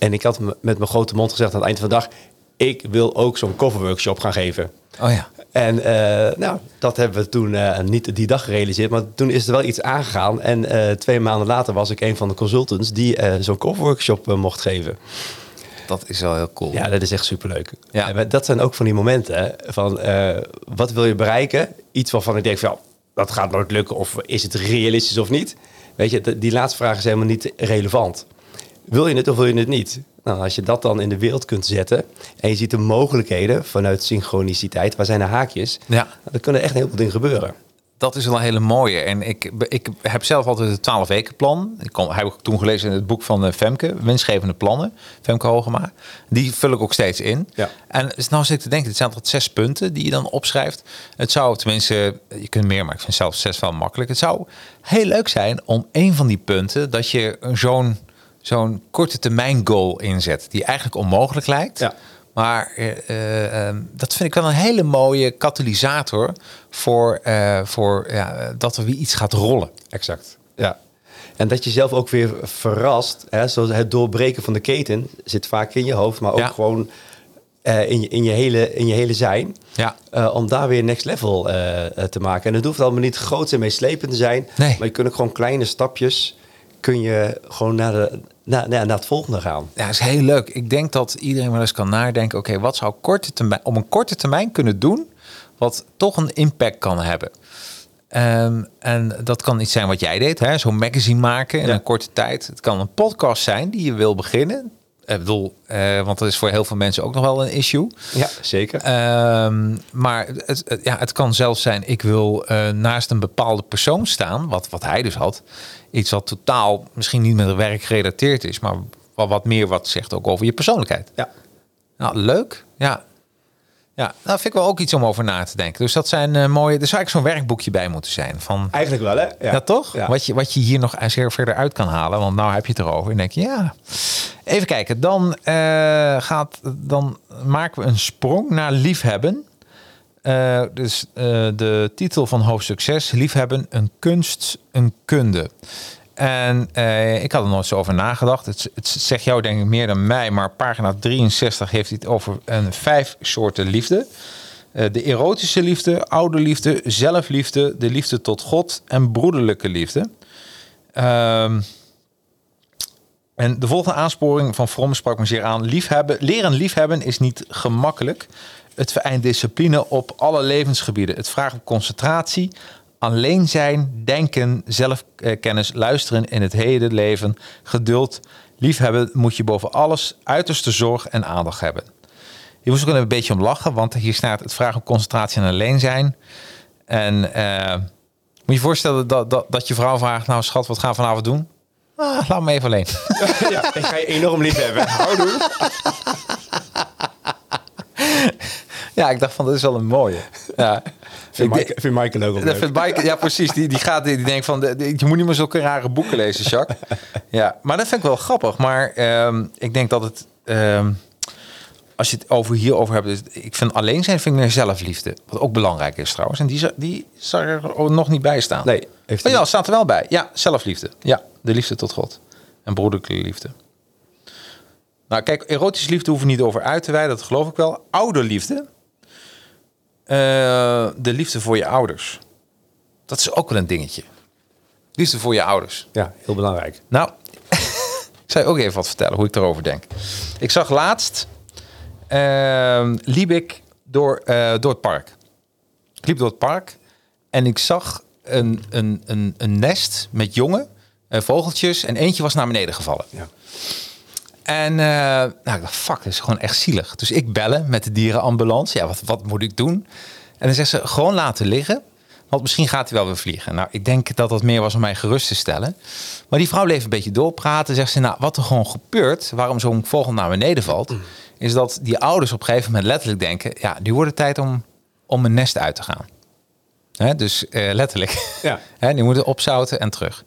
En ik had met mijn grote mond gezegd aan het eind van de dag... ik wil ook zo'n cover workshop gaan geven. Oh ja. En eh, nou, dat hebben we toen eh, niet die dag gerealiseerd, maar toen is er wel iets aangegaan. En eh, twee maanden later was ik een van de consultants die zo'n coverworkshop mocht geven. Dat is wel heel cool. Ja, dat is echt superleuk. Ja. En dat zijn ook van die momenten van wat wil je bereiken? Iets waarvan ik denk van, ja, dat gaat nooit lukken of is het realistisch of niet? Weet je, die laatste vraag is helemaal niet relevant. Wil je het of wil je het niet? Nou, als je dat dan in de wereld kunt zetten en je ziet de mogelijkheden vanuit synchroniciteit, waar zijn de haakjes? Ja. Nou, dan kunnen echt heel veel dingen gebeuren. Dat is wel een hele mooie. En ik, ik heb zelf altijd het 12 weken plan. Ik heb ik toen gelezen in het boek van eh, Femke, Winstgevende Plannen, Femke Hogema. Die vul ik ook steeds in. Ja. En is nou zit ik te denken, het zijn tot zes punten die je dan opschrijft. Het zou tenminste, je kunt meer, maar ik vind zelf zes wel makkelijk. Het zou heel leuk zijn om een van die punten, dat je zo'n zo'n korte termijn goal inzet, die eigenlijk onmogelijk lijkt. Ja. Maar eh, eh, ehm, dat vind ik wel een hele mooie katalysator voor, eh, voor ja, dat er weer iets gaat rollen. Exact. Ja. En dat je zelf ook weer verrast, hè, zoals het doorbreken van de keten zit vaak in je hoofd, maar ook Ja. gewoon in, je, in, je hele, in je hele zijn. Ja. Om daar weer next level te maken. En het hoeft allemaal niet groot en meeslepend te zijn. Nee. Maar je kunt ook gewoon kleine stapjes... kun je gewoon naar, de, naar, naar, naar het volgende gaan. Ja, dat is heel leuk. Ik denk dat iedereen wel eens kan nadenken... oké, wat zou korte termijn, op een korte termijn kunnen doen... wat toch een impact kan hebben. Ehm, en dat kan iets zijn wat jij deed, hè? zo'n magazine maken in Ja. een korte tijd. Het kan een podcast zijn die je wil beginnen. Ik bedoel, eh, want dat is voor heel veel mensen ook nog wel een issue. Ja, zeker. Ehm, maar het, het- ja, het kan zelfs zijn, ik wil eh, naast een bepaalde persoon staan, wat, wat hij dus had. Iets wat totaal misschien niet met het werk gerelateerd is, maar wat, wat meer wat zegt ook over je persoonlijkheid. ja. Nou, leuk. Ja. Ja, nou vind ik wel ook iets om over na te denken. Dus dat zijn eh, mooie. Er zou eigenlijk zo'n werkbaag bij moeten zijn. Van, Eigenlijk wel, hè? ja, toch? Ja. Wat, je, wat je hier nog zeer verder uit kan halen. Want nou heb je het erover. En denk je, ja. Even kijken. Dan, eh, gaat, dan maken we een sprong naar liefhebben. Eh, dus eh, de titel van hoofdstuk 6. Liefhebben, een kunst, een kunde. En eh, ik had er nooit zo over nagedacht. Het, zegt jou denk ik meer dan mij. Maar pagina 63 heeft het over een vijf soorten liefde. De erotische liefde, oude liefde, zelfliefde, de liefde tot God en broederlijke liefde. Ehm, en de volgende aansporing van Fromm sprak me zeer aan. Liefhebben, leren liefhebben is niet gemakkelijk. Het vereint discipline op alle levensgebieden. Het vraagt om concentratie, alleen zijn, denken, zelfkennis, luisteren in het hele leven, geduld. Liefhebben moet je boven alles uiterste zorg en aandacht hebben. Je moest ook een beetje om lachen, want hier staat het vraagt om concentratie en alleen zijn. En eh, moet je je voorstellen dat, dat, dat je vrouw vraagt, nou schat, wat gaan we vanavond doen? Ah, laat me even alleen. ja, ik ga je enorm lief hebben. Houdoe. Ja, ik dacht van, dat is wel een mooie. Ja. Vind, Ik- Mike, vind Michael ook wel leuk. Mike, ja, precies. Die, die, gaat, die, denkt van, je moet niet meer zulke rare boeken lezen, Jacques. Ja, maar dat vind ik wel grappig. Maar ehm, ik denk dat het, ehm, als je het over hierover hebt, dus ik vind alleen zijn vind ik meer zelfliefde. Wat ook belangrijk is trouwens. En die, die zag er nog niet bij staan. Nee, heeft Oh ja, staat er wel bij. Ja, zelfliefde. Ja, de liefde tot God. En broederlijke liefde. Nou, kijk, erotische liefde hoeven we niet over uit te wijden, dat geloof ik wel. Ouderliefde. Eh, de liefde voor je ouders. Dat is ook wel een dingetje. Liefde voor je ouders. Ja, heel belangrijk. Nou, ik zal je ook even wat vertellen hoe ik erover denk. Ik zag laatst, ehm, liep ik door, eh, door het park. Ik liep door het park en ik zag een, een, een, een nest met jonge eh, vogeltjes en eentje was naar beneden gevallen. Ja. En eh, nou, ik dacht, fuck, dat is gewoon echt zielig. Dus ik bellen met de dierenambulance. Ja, wat, wat moet ik doen? En dan zegt ze, gewoon laten liggen. Want misschien gaat hij wel weer vliegen. Nou, ik denk dat dat meer was om mij gerust te stellen. Maar die vrouw bleef een beetje doorpraten. Zegt ze, nou, wat er gewoon gebeurt... waarom zo'n vogel naar beneden valt... is dat die ouders op een gegeven moment letterlijk denken... ja, nu wordt het tijd om, om een nest uit te gaan. Dus eh, letterlijk. Ja. Hè, die moeten opzouten en terug.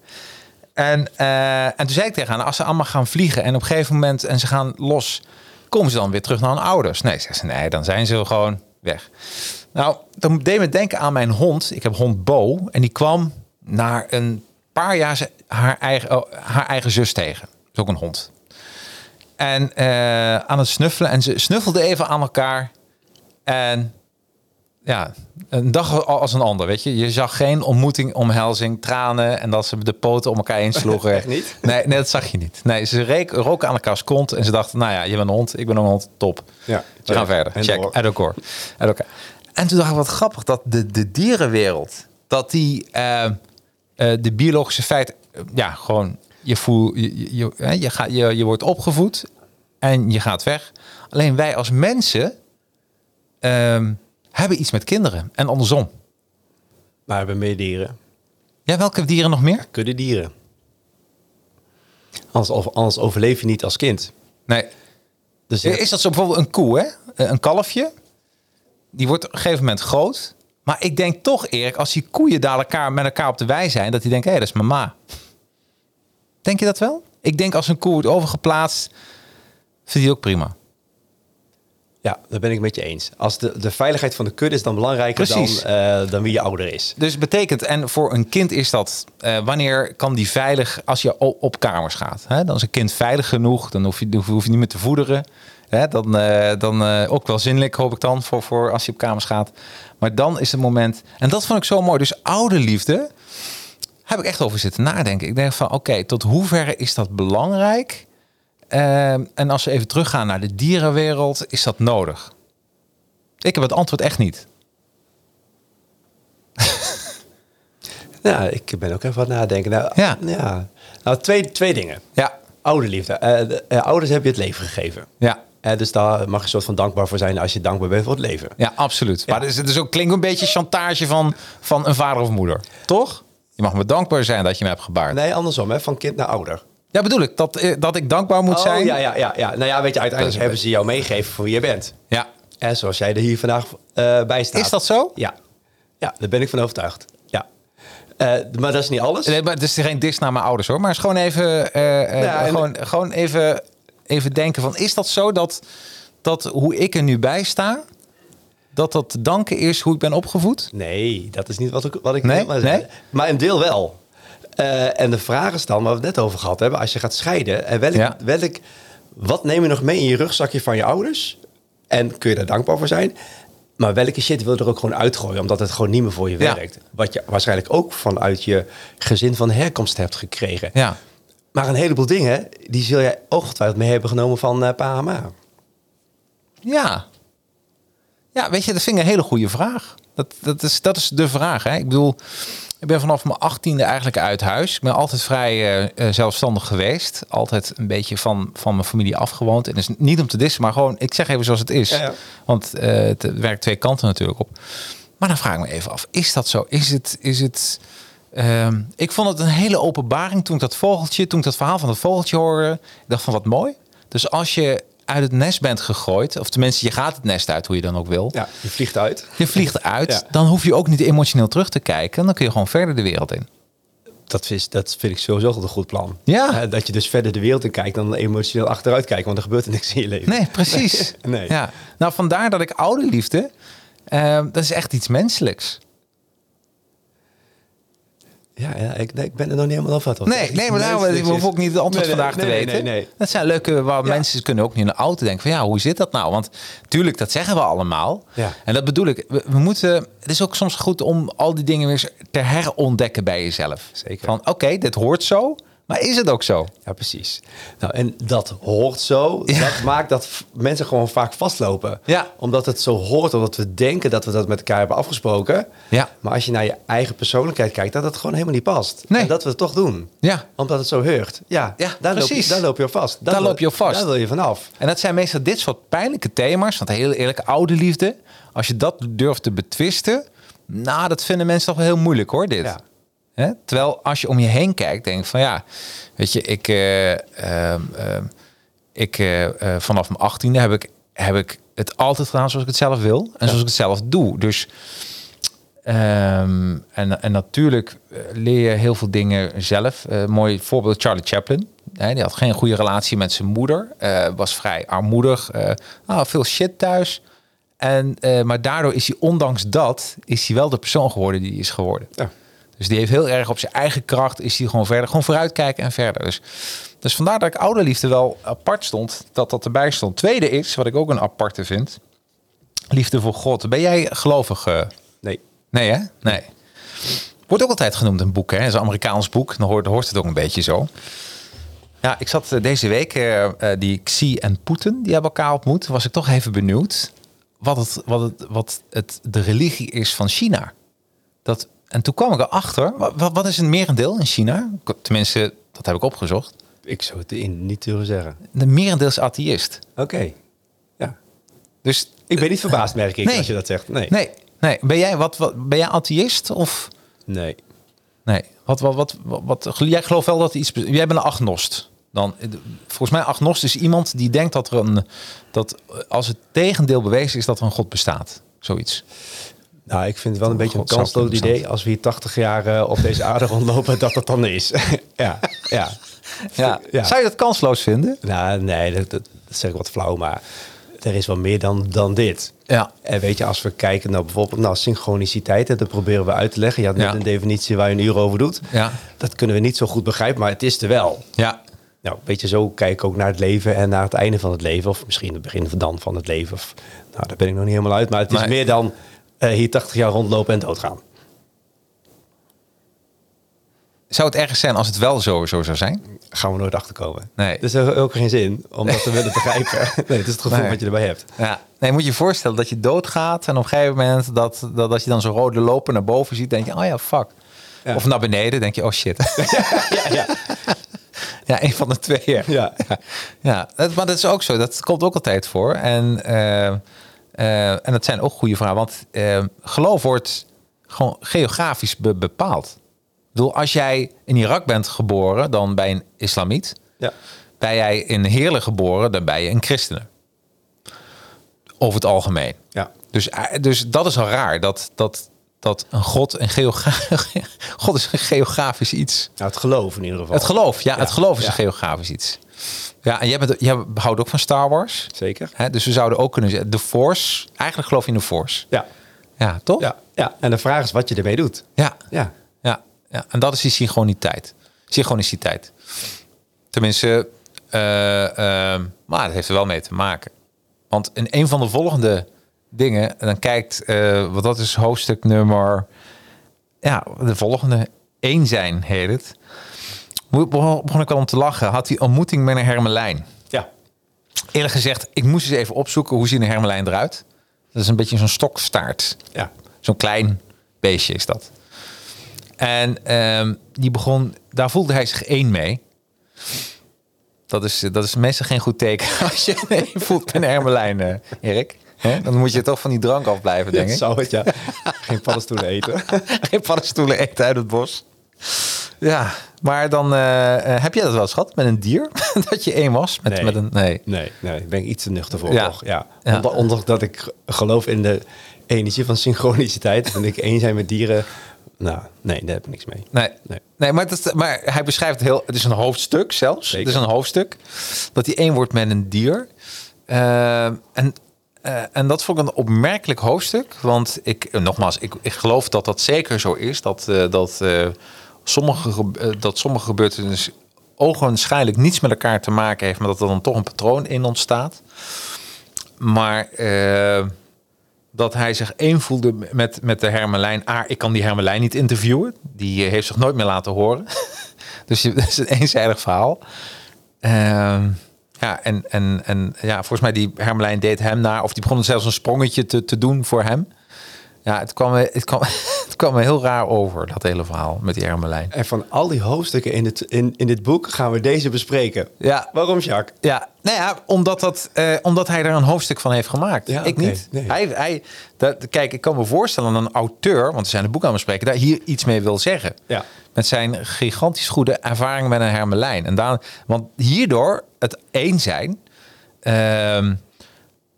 En, eh, en toen zei ik tegen haar, nou, als ze allemaal gaan vliegen en op een gegeven moment en ze gaan los, komen ze dan weer terug naar hun ouders? Nee, zegt ze, nee, dan zijn ze gewoon weg. Nou, dat deed me denken aan mijn hond. Ik heb hond Bo en die kwam na een paar jaar haar eigen, oh, haar eigen zus tegen. Dat is ook een hond. En eh, aan het snuffelen en ze snuffelden even aan elkaar en ja, een dag als een ander, weet je. Je zag geen ontmoeting, omhelzing, tranen en dat ze de poten om elkaar heen sloegen. Echt niet? Nee, nee, dat zag je niet. Nee, ze reek, roken aan elkaars kont en ze dachten, nou ja, je bent een hond, ik ben een hond, top. Ja, We gaan verder. En Check. Uit elkaar. En toen dacht ik, wat grappig, dat de, de dierenwereld, dat die eh, eh, de biologische feiten, eh, ja, gewoon, je, voel, je, je, je, je, gaat, je, je wordt opgevoed en je gaat weg. Alleen wij als mensen ehm, hebben iets met kinderen en andersom. Maar we hebben meer dieren. Ja, welke dieren nog meer? Kudde dieren. Anders, anders overleef je niet als kind. Nee. Dus je hebt- Is dat zo bijvoorbeeld een koe, hè? Eh, Een kalfje. Die wordt op een gegeven moment groot. Maar ik denk toch, Erik, als die koeien daar elkaar, met elkaar op de wei zijn, dat die denken, hé, dat is mama. Denk je dat wel? Ik denk als een koe wordt overgeplaatst, vindt hij ook prima. Ja, daar ben ik met je eens. Als de, de veiligheid van de kudde is dan belangrijker dan, eh, dan wie je ouder is. Dus betekent, en voor een kind is dat, eh, wanneer kan die veilig, als je op kamers gaat. Hè? Dan is een kind veilig genoeg, dan hoef je, hoef je niet meer te voederen. Hè, dan eh, dan ook wel zinnelijk, hoop ik dan, voor, voor als je op kamers gaat. Maar dan is het moment... En dat vond ik zo mooi. Dus oude liefde heb ik echt over zitten nadenken. Ik denk van, oké, tot hoeverre is dat belangrijk? Ehm, en als we even teruggaan naar de dierenwereld, is dat nodig? Ik heb het antwoord echt niet. Ja, ik ben ook even wat nadenken. Nou, Ja. ja. Nou, twee, twee dingen. Ja, Ouderliefde. Eh, eh, ouders hebben je het leven gegeven. ja. Dus daar mag je een soort van dankbaar voor zijn als je dankbaar bent voor het leven. Ja, absoluut. Maar het is, het is ook, klinkt een beetje chantage van, van een vader of moeder. Toch? Je mag me dankbaar zijn dat je me hebt gebaard. Nee, andersom, hè? van kind naar ouder. Ja, bedoel ik. Dat, eh, dat ik dankbaar moet Oh, zijn. ja, ja, ja, ja. Nou ja, weet je, uiteindelijk hebben ze jou meegegeven voor wie je bent. Ja. En zoals jij er hier vandaag eh, bij staat. Is dat zo? Ja. Ja, daar ben ik van overtuigd. Ja. Eh, maar dat is niet alles. Nee, maar het is geen dis naar mijn ouders hoor. Maar het is gewoon even, Ja, gewoon, gewoon even, even denken van... Is dat zo dat, dat hoe ik er nu bij sta... dat dat danken is hoe ik ben opgevoed? Nee, dat is niet wat ik, wat ik Nee? maar, Nee? maar een deel wel. Eh, en de vraag is dan, waar we het net over gehad hebben, als je gaat scheiden, en welk, Ja. welk, wat neem je nog mee in je rugzakje van je ouders? En kun je daar dankbaar voor zijn? Maar welke shit wil je er ook gewoon uitgooien, omdat het gewoon niet meer voor je Ja. werkt? Wat je waarschijnlijk ook vanuit je gezin van herkomst hebt gekregen. Ja. Maar een heleboel dingen, die zul jij ongetwijfeld mee hebben genomen van eh ma. Ja. Ja, weet je, dat vind ik een hele goede vraag. Dat, dat, is, dat is de vraag. Hè? Ik bedoel, ik ben vanaf mijn achttiende eigenlijk uit huis. Ik ben altijd vrij eh, eh, zelfstandig geweest. Altijd een beetje van, van mijn familie afgewoond. En dus niet om te dissen, maar gewoon, ik zeg even zoals het is. Ja, ja. Want eh, het werkt twee kanten natuurlijk op. Maar dan vraag ik me even af, is dat zo? Is het... Is het ehm, ik vond het een hele openbaring toen ik dat vogeltje, toen ik dat verhaal van dat vogeltje hoorde. Ik dacht van wat mooi. Dus als je uit het nest bent gegooid, of tenminste je gaat het nest uit, hoe je dan ook wil. Ja, je vliegt uit. Je vliegt uit, Ja. dan hoef je ook niet emotioneel terug te kijken. Dan kun je gewoon verder de wereld in. Dat, is, dat vind ik sowieso een goed plan. Ja. Eh, dat je dus verder de wereld in kijkt dan emotioneel achteruit kijken, want er gebeurt er niks in je leven. Nee, precies. Nee. Ja. Nou, vandaar dat ik oude liefde, ehm, dat is echt iets menselijks. Ja, ja ik, nee, ik ben er nog niet helemaal wat Nee, nee, maar nou, ik hoef ook niet het antwoord Nee, nee, vandaag te weten. Dat zijn leuke waar Ja. mensen kunnen ook niet in de auto denken van ja, hoe zit dat nou? Want tuurlijk, dat zeggen we allemaal. Ja. En dat bedoel ik. We, we moeten. Het is ook soms goed om al die dingen weer te herontdekken bij jezelf. Zeker. Van oké, dit hoort zo, maar is het ook zo? Ja, precies. Nou, en dat hoort zo. Ja. Dat maakt dat mensen gewoon vaak vastlopen. Ja. Omdat het zo hoort, omdat we denken dat we dat met elkaar hebben afgesproken. Ja. Maar als je naar je eigen persoonlijkheid kijkt, dat het gewoon helemaal niet past. Nee. En dat we het toch doen. Ja. Omdat het zo heurt. Ja, Ja, daar, loop je, precies. daar loop je op vast. Daar loop je op vast. Daar wil je vanaf. En dat zijn meestal dit soort pijnlijke thema's. Want heel eerlijk, oude liefde. Als je dat durft te betwisten. Nou, dat vinden mensen toch wel heel moeilijk hoor, dit. Ja. Hè? Terwijl als je om je heen kijkt, denk je van ja, weet je, ik, eh, ehm, ehm, ik eh, eh, vanaf mijn achttiende heb ik, heb ik het altijd gedaan zoals ik het zelf wil en zoals ik het zelf doe. Dus ehm, en, en natuurlijk leer je heel veel dingen zelf. Mooi voorbeeld Charlie Chaplin. Hè, die had geen goede relatie met zijn moeder. was vrij armoedig. nou, veel shit thuis. En, maar daardoor is hij, ondanks dat, is hij wel de persoon geworden die hij is geworden. Ja. Dus die heeft heel erg op zijn eigen kracht, is hij gewoon verder, gewoon vooruitkijken en verder. Dus, dus vandaar dat ik ouderliefde wel apart stond, dat dat erbij stond. Tweede is, wat ik ook een aparte vind, liefde voor God. Ben jij gelovig? eh? Nee. Nee hè? Nee. Wordt ook altijd genoemd een boek, hè? Het is een Amerikaans boek, dan hoort, hoort het ook een beetje zo. Ja, ik zat eh, deze week, eh, die Xi en Poetin, die hebben elkaar ontmoet. Was ik toch even benieuwd wat, het, wat, het, wat het, de religie is van China. Dat, en toen kwam ik erachter, wat, wat is een merendeel in China? Tenminste, dat heb ik opgezocht. Ik zou het in niet durven zeggen. De merendeel is atheïst. Oké. Ja. Dus Ik ben niet verbaasd, merk ik, Nee. als je dat zegt. Nee. nee, nee. Ben jij, wat, wat, ben jij atheïst of... Nee. Nee, wat, wat, wat, wat, wat- jij gelooft wel dat iets. Jij bent een agnost. Dan, eh, volgens mij agnost is iemand die denkt dat er een dat eh, als het tegendeel bewezen is dat er een god bestaat, zoiets. Nou, ik vind het wel een beetje een God kansloos idee als we hier 80 jaar eh, op deze aarde rondlopen, dat dat dan is. ja, ja. Ja. Ja. Zou je dat kansloos vinden? Nou, nee, dat, dat, dat zeg ik wat flauw, maar er is wel meer dan, dan dit. Ja. En weet je, als we kijken naar bijvoorbeeld naar synchroniciteit, en dat proberen we uit te leggen. Je had net Ja. een definitie waar je een uur over doet. Ja. Dat kunnen we niet zo goed begrijpen, maar het is er wel. Ja. nou, weet je, zo kijk ik ook naar het leven en naar het einde van het leven. Of misschien het begin van dan van het leven. Of, nou, daar ben ik nog niet helemaal uit. Maar het is meer dan hier 80 jaar rondlopen en doodgaan. Zou het ergens zijn als het wel zo, zo zou zijn? Gaan we nooit achterkomen. Nee. Dus er is ook geen zin om dat te willen begrijpen. Nee, het is het gevoel Nee. wat je erbij hebt. Ja. Nee, moet je je voorstellen dat je doodgaat en op een gegeven moment dat, dat, dat je dan zo'n rode loper naar boven ziet, denk je, oh ja, fuck. Ja. Of naar beneden, denk je, oh shit. Ja, ja. ja, een van de twee. Ja. ja. Ja, maar dat is ook zo. Dat komt ook altijd voor. En, eh, eh, en dat zijn ook goede vragen. Want eh, geloof wordt gewoon geografisch be- bepaald. Ik bedoel, als jij in Irak bent geboren, dan ben je een islamiet. ja. Ben jij in Heerlen geboren, dan ben je een christene. Over het algemeen. ja. Dus, eh, dus dat is al raar. Dat, dat, dat een God, een geogra God is een geografisch iets. Nou, het geloof in ieder geval. Het geloof, ja, het geloof is ja. een geografisch iets. Ja, en jij, bent, jij houdt ook van Star Wars. Zeker. Hè? Dus we zouden ook kunnen zeggen, de Force, eigenlijk geloof je in de Force. Ja. Ja, toch? Ja. ja. En de vraag is wat je ermee doet. Ja, Ja. ja, ja. En dat is die synchroniteit. Synchroniciteit. Tenminste, eh, ehm, maar dat heeft er wel mee te maken. Want in een van de volgende dingen, en dan kijkt, eh, wat dat is hoofdstuk nummer, ja, de volgende, één zijn heet het. Begon, ik al om te lachen. Had die ontmoeting met een hermelijn. Ja. Eerlijk gezegd, ik moest eens even opzoeken hoe ziet een hermelijn eruit. Dat is een beetje zo'n stokstaart. Ja. Zo'n klein beestje is dat. En ehm, die begon, daar voelde hij zich één mee. Dat is, dat is meestal geen goed teken als je één voelt met een hermelijn, eh, Erik. Dan moet je toch van die drank afblijven, denk ik. Zou het, ja. Geen paddenstoelen eten. Geen paddenstoelen eten uit het bos. Ja, maar dan eh, eh, heb jij dat wel eens gehad met een dier? dat je één was? Met, Nee. met een, nee. Nee, nee, ik ben iets te nuchter voor, Ja. toch? Ja. Ja. Onder- dat ik geloof in de energie van synchroniciteit. En ik één zijn met dieren. Nou, nee, daar heb ik niks mee. Nee, nee. Nee. maar, dat, maar hij beschrijft het heel. Het is een hoofdstuk zelfs. Zeker. Het is een hoofdstuk dat hij één wordt met een dier. Eh, en, en dat vond ik een opmerkelijk hoofdstuk. Want ik, nogmaals, ik, ik geloof dat dat zeker zo is. Dat, dat, sommige, eh, dat sommige gebeurtenissen ogenschijnlijk niets met elkaar te maken heeft. Maar dat er dan toch een patroon in ontstaat. Maar eh, dat hij zich één voelde met, met de Hermelijn. A, ik kan die Hermelijn niet interviewen. Die eh, heeft zich nooit meer laten horen. dus dat is een eenzijdig verhaal. Ehm, ja, en, en, en ja, volgens mij die Hermelijn deed hem naar... of die begon zelfs een sprongetje te, te doen voor hem. Ja, het kwam, me, het, kwam, het kwam me heel raar over, dat hele verhaal met die Hermelijn. En van al die hoofdstukken in, het, in, in dit boek gaan we deze bespreken. Ja, Waarom, Jacques? Ja, nou ja, omdat, dat, eh, omdat hij er een hoofdstuk van heeft gemaakt. Ja, ik niet. nee. Hij, hij, dat, kijk, ik kan me voorstellen dat een auteur, want we zijn het boek aan het bespreken, daar hier iets mee wil zeggen. Ja. Met zijn gigantisch goede ervaring met een hermelijn. En dan, want hierdoor het één zijn. ehm,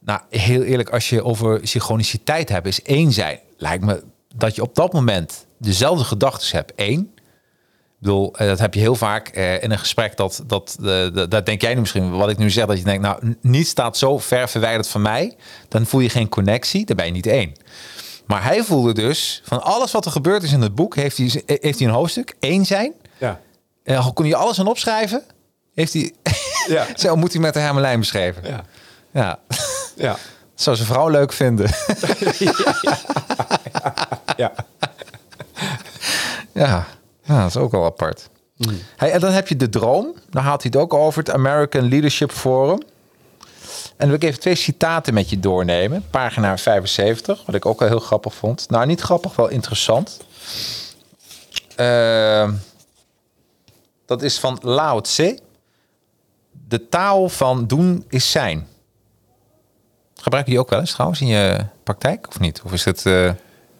nou, heel eerlijk, als je over synchroniciteit hebt, is één zijn. Lijkt me dat je op dat moment dezelfde gedachten hebt. Eén. Ik bedoel, eh, dat heb je heel vaak eh, in een gesprek. Dat, dat, eh, dat, dat denk jij nu misschien, wat ik nu zeg, dat je denkt, nou, niets staat zo ver verwijderd van mij. Dan voel je geen connectie, dan ben je niet één. Maar hij voelde dus, van alles wat er gebeurd is in het boek, heeft hij, heeft hij een hoofdstuk, één zijn. Ja. En kon hij alles aan opschrijven, heeft hij, Ja. zo moet hij met de Hermelijn beschreven. Ja. Ja, Ja. zou zijn vrouw leuk vinden. Ja. Ja, ja dat is ook wel apart. Hey, en dan heb je de droom. Daar haalt hij het ook over, het American Leadership Forum. En dan wil ik even twee citaten met je doornemen. Pagina 75, wat ik ook wel heel grappig vond. Nou, niet grappig, wel interessant. Ehm, dat is van Lao Tse. De taal van doen is zijn. Gebruik je die ook wel eens trouwens in je praktijk, of niet? Of is het... eh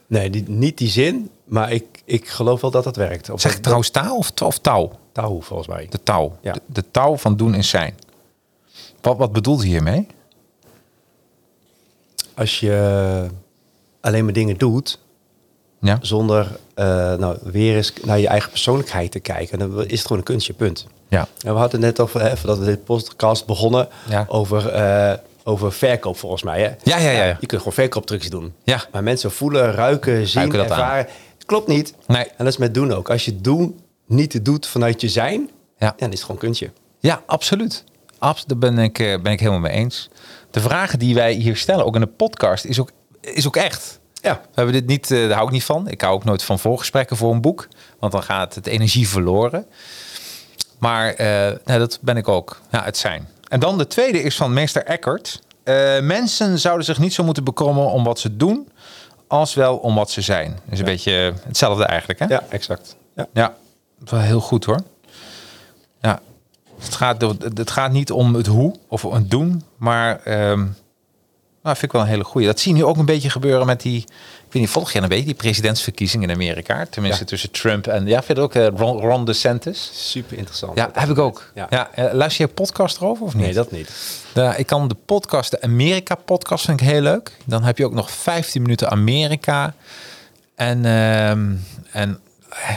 Nee, die, niet die zin, maar ik, ik geloof wel dat dat werkt. Of zeg dat- trouwens taal of, of touw? Tahu, volgens mij. De touw. Ja. De, de touw van doen en zijn. Wat, wat bedoelt hij hiermee? Als je alleen maar dingen doet, Ja. zonder eh, nou, weer eens naar je eigen persoonlijkheid te kijken, dan is het gewoon een kunstje, punt. Ja. En we hadden net over, hè, voordat we dit podcast begonnen, Ja. over, eh, over verkoop volgens mij. Hè? Ja, ja, ja, ja. Je kunt gewoon verkooptrucjes doen. Ja. Maar mensen voelen, ruiken, zien, Ruiken dat aan. ervaren. Klopt niet. Nee. En dat is met doen ook. Als je doen niet doet vanuit je zijn, Ja. dan is het gewoon kunstje. Ja, absoluut. Abs daar ben ik, eh, ben ik helemaal mee eens. De vragen die wij hier stellen, ook in de podcast, is ook, is ook echt. Ja. We hebben dit niet, eh, daar hou ik niet van. Ik hou ook nooit van voorgesprekken voor een boek, want dan gaat het energie verloren. Maar nou, dat ben ik ook. Ja, het zijn. En dan de tweede is van meester Eckhart. Eh, mensen zouden zich niet zo moeten bekrommen om wat ze doen, als wel om wat ze zijn. is een beetje hetzelfde eigenlijk, hè? Ja, exact. Ja. Ja, wel heel goed hoor. Ja, het gaat, het gaat niet om het hoe of het doen, maar ehm nou, vind ik wel een hele goeie. Dat zie je nu ook een beetje gebeuren met die, ik weet niet, volg je een beetje die presidentsverkiezingen in Amerika? Tenminste Ja. tussen Trump en, ja, vind je ook eh, Ron, Ron DeSantis? Super interessant. Ja, heb ik ook. Ja. Ja. eh, luister je podcast erover of niet? Nee, dat niet. Ja, ik kan de podcast, de Amerika-podcast vind ik heel leuk. Dan heb je ook nog 15 minuten Amerika. En, ehm, en eh,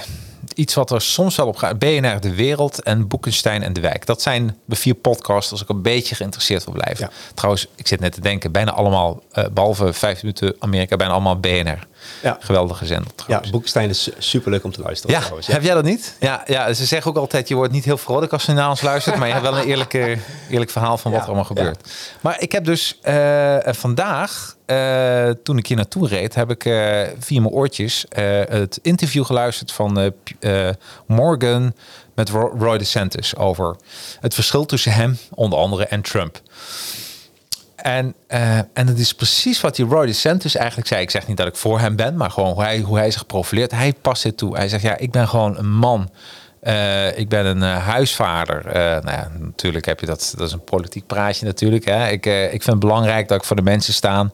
iets wat er soms wel op gaat. BNR De Wereld en Boekenstein en De Wijk. Dat zijn de vier podcasts als ik een beetje geïnteresseerd wil blijven. Ja. Trouwens, ik zit net te denken, bijna allemaal, eh, behalve 15 minuten Amerika, bijna allemaal BNR. Ja. Geweldige zender Ja, trouwens. Boekstein is super leuk om te luisteren. Ja, trouwens. heb jij dat niet? Ja, ja, ze zeggen ook altijd, je wordt niet heel vrolijk als je naar ons luistert, maar je hebt wel een eerlijke, eerlijk verhaal van wat Ja, er allemaal ja. gebeurt. Maar ik heb dus eh, vandaag, eh, toen ik hier naartoe reed, heb ik eh, via mijn oortjes eh, het interview geluisterd van eh, eh, Morgan met Ro- Roy DeSantis over het verschil tussen hem, onder andere, en Trump. En, eh, en het is precies wat die Roy DeSantis eigenlijk zei. Ik zeg niet dat ik voor hem ben, maar gewoon hoe hij, hoe hij zich profileert. Hij past dit toe. Hij zegt, ja, ik ben gewoon een man. Eh, ik ben een eh, huisvader. Nou ja, natuurlijk heb je dat. Dat is een politiek praatje natuurlijk. Hè. Ik, ik vind het belangrijk dat ik voor de mensen sta.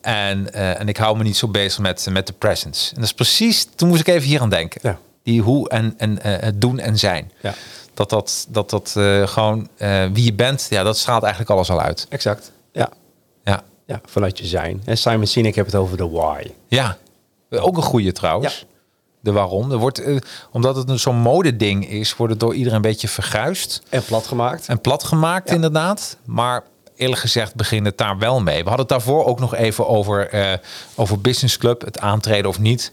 En, en ik hou me niet zo bezig met, met de presence. En dat is precies, toen moest ik even hier aan denken. Ja. Die hoe en, en het doen en zijn. Ja. Dat dat, dat, dat gewoon wie je bent, ja, dat straalt eigenlijk alles al uit. Exact. Ja. Vanuit je zijn. En Simon Sinek heeft het over de why. Ja, ook een goede trouwens. Ja. De waarom. Er wordt, eh, omdat het een zo'n modeding is, wordt het door iedereen een beetje verguisd En plat gemaakt. en plat gemaakt inderdaad. Maar eerlijk gezegd begint het daar wel mee. We hadden het daarvoor ook nog even over, eh, over Business Club, het aantreden of niet.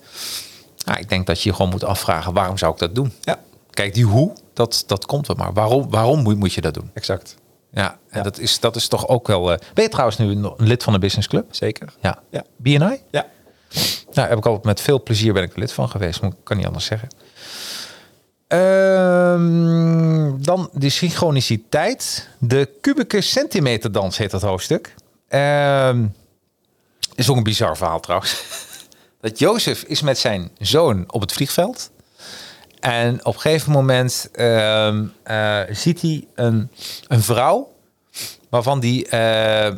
Nou, ik denk dat je je gewoon moet afvragen, waarom zou ik dat doen? Ja, Kijk, die hoe, dat, dat komt wel maar. Waarom, waarom moet, moet je dat doen? exact. Ja, en Ja. Dat, is, dat is toch ook wel... eh, ben je trouwens nu nog een lid van de Business Club? Zeker. Ja. Ja. BNI? Ja. Nou, heb ik altijd met veel plezier ben ik lid van geweest. Maar ik kan niet anders zeggen. Ehm, dan de synchroniciteit. De kubieke centimeter dans heet dat hoofdstuk. Ehm, is ook een bizar verhaal trouwens. Dat Jozef is met zijn zoon op het vliegveld. En op een gegeven moment ehm, eh, ziet hij een, een vrouw waarvan die, eh, eh,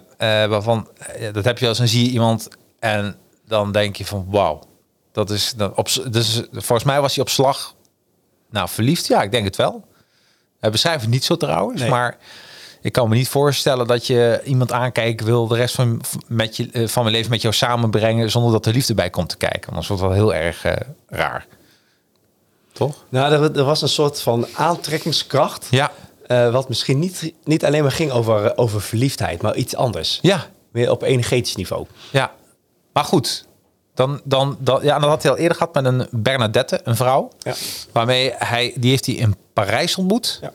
waarvan, dat heb je als dan zie je iemand en dan denk je van wauw, dat is, dat op, dus volgens mij was hij op slag, nou verliefd, ja, ik denk het wel. Hij beschrijft het niet zo trouwens, Nee. maar ik kan me niet voorstellen dat je iemand aankijken wil de rest van, met je, van mijn leven met jou samenbrengen zonder dat er liefde bij komt te kijken. Want dat wordt wel heel erg raar. Toch? Nou, er, er was een soort van aantrekkingskracht. Ja, eh, wat misschien niet, niet alleen maar ging over, eh, over verliefdheid, maar iets anders. ja, Meer op energetisch niveau. Ja, maar goed. Dan, dan, dan, ja, dat had hij al eerder gehad met een Bernadette, een vrouw. Ja. Waarmee hij, die heeft hij in Parijs ontmoet. Ja.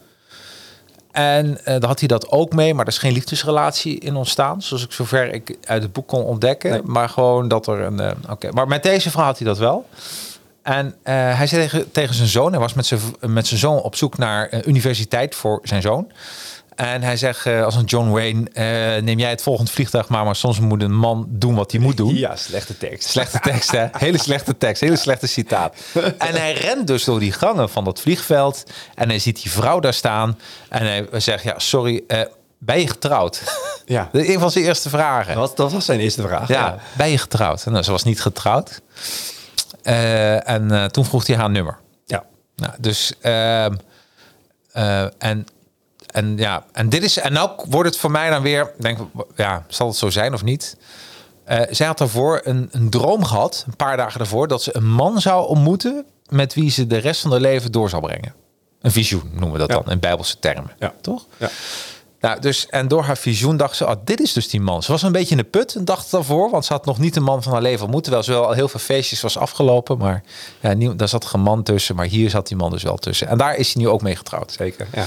En eh daar had hij dat ook mee, maar er is geen liefdesrelatie in ontstaan. Zoals ik zover ik uit het boek kon ontdekken. Nee. Maar gewoon dat er een. Oké, maar met deze vrouw had hij dat wel. En eh, hij zei tegen, tegen zijn zoon, hij was met zijn, met zijn zoon op zoek naar universiteit voor zijn zoon. En hij zegt, eh, als een John Wayne, eh, neem jij het volgende vliegtuig maar, maar soms moet een man doen wat hij moet doen. Ja, slechte tekst. Slechte tekst, hè? Hele slechte tekst, hele slechte citaat. En hij rent dus door die gangen van dat vliegveld. En hij ziet die vrouw daar staan. En hij zegt, ja, sorry, ben je getrouwd? Ja. Een van zijn eerste vragen. Dat, dat was zijn eerste vraag. Ja, ben je getrouwd? En nou, ze was niet getrouwd. Eh, en eh, toen vroeg hij haar nummer. Ja. Nou, dus ehm, eh, en en ja, en dit is en nou wordt het voor mij dan weer, denk ja, zal het zo zijn of niet? Zij had daarvoor een, een droom gehad, een paar dagen daarvoor, dat ze een man zou ontmoeten met wie ze de rest van haar leven door zal brengen. Een visioen noemen we dat Ja. dan in bijbelse termen, Ja. toch? Ja. Nou, dus, en door haar visioen dacht ze, oh, dit is dus die man. Ze was een beetje in de put een dag daarvoor, want ze had nog niet de man van haar leven ontmoet. Terwijl ze wel al heel veel feestjes was afgelopen, maar ja, daar zat geen man tussen. Maar hier zat die man dus wel tussen. En daar is hij nu ook mee getrouwd. Zeker. Ja.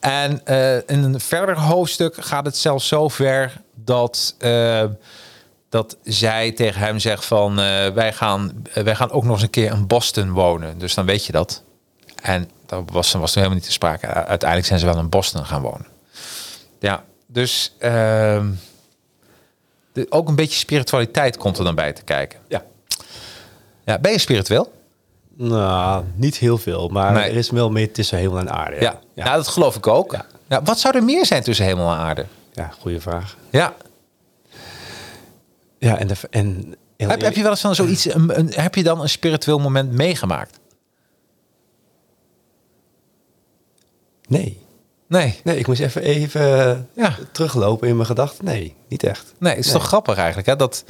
En eh, in een verder hoofdstuk gaat het zelfs zo ver dat, eh, dat zij tegen hem zegt van eh, wij, gaan, wij gaan ook nog eens een keer in Boston wonen. Dus dan weet je dat. En dat was, was toen helemaal niet te sprake. Uiteindelijk zijn ze wel in Boston gaan wonen. Ja, dus ehm, de, ook een beetje spiritualiteit komt er dan bij te kijken. Ja. Ja, ben je spiritueel? Nou, niet heel veel, maar Nee. er is wel meer tussen hemel en aarde. Ja, ja. dat geloof ik ook. Ja. Ja. wat zou er meer zijn tussen hemel en aarde? ja goede vraag. Ja. Ja, en, de, en Heb, heb je wel eens van zoiets, een, een- heb je dan een spiritueel moment meegemaakt? Nee. Nee. Nee, ik moest even, even Ja. teruglopen in mijn gedachten. Nee, niet echt. Nee, het is toch grappig eigenlijk, hè? Dat,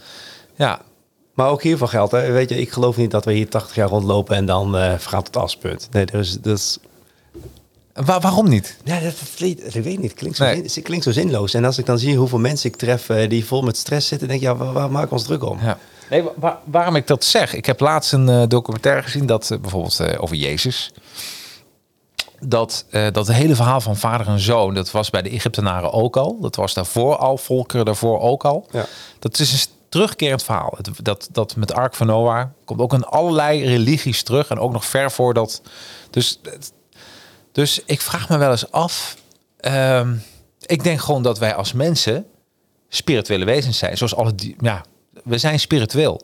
ja, Maar ook hiervan geldt, hè. weet je, ik geloof niet dat we hier 80 jaar rondlopen en dan eh vergaan tot aspunt. Nee, dus, dus Wa- waarom niet? ja, dat, dat, dat- ik weet niet, het klinkt, zo, Nee. zin- het klinkt zo zinloos. En als ik dan zie hoeveel mensen ik tref eh, die vol met stress zitten, denk ik, ja, waar, waar maken we ons druk om? Ja. Nee, wa- wa- waarom ik dat zeg? Ik heb laatst een eh, documentaire gezien dat eh, bijvoorbeeld eh, over Jezus. Dat, eh, dat hele verhaal van vader en zoon, dat was bij de Egyptenaren ook al. Dat was daarvoor al, volkeren daarvoor ook al. Ja. Dat is een terugkerend verhaal. Het, dat, dat met Ark van Noah komt ook in allerlei religies terug. En ook nog ver voor dat. Dus, dus ik vraag me wel eens af. ehm, ik denk gewoon dat wij als mensen spirituele wezens zijn. Zoals alle die, ja, we zijn spiritueel.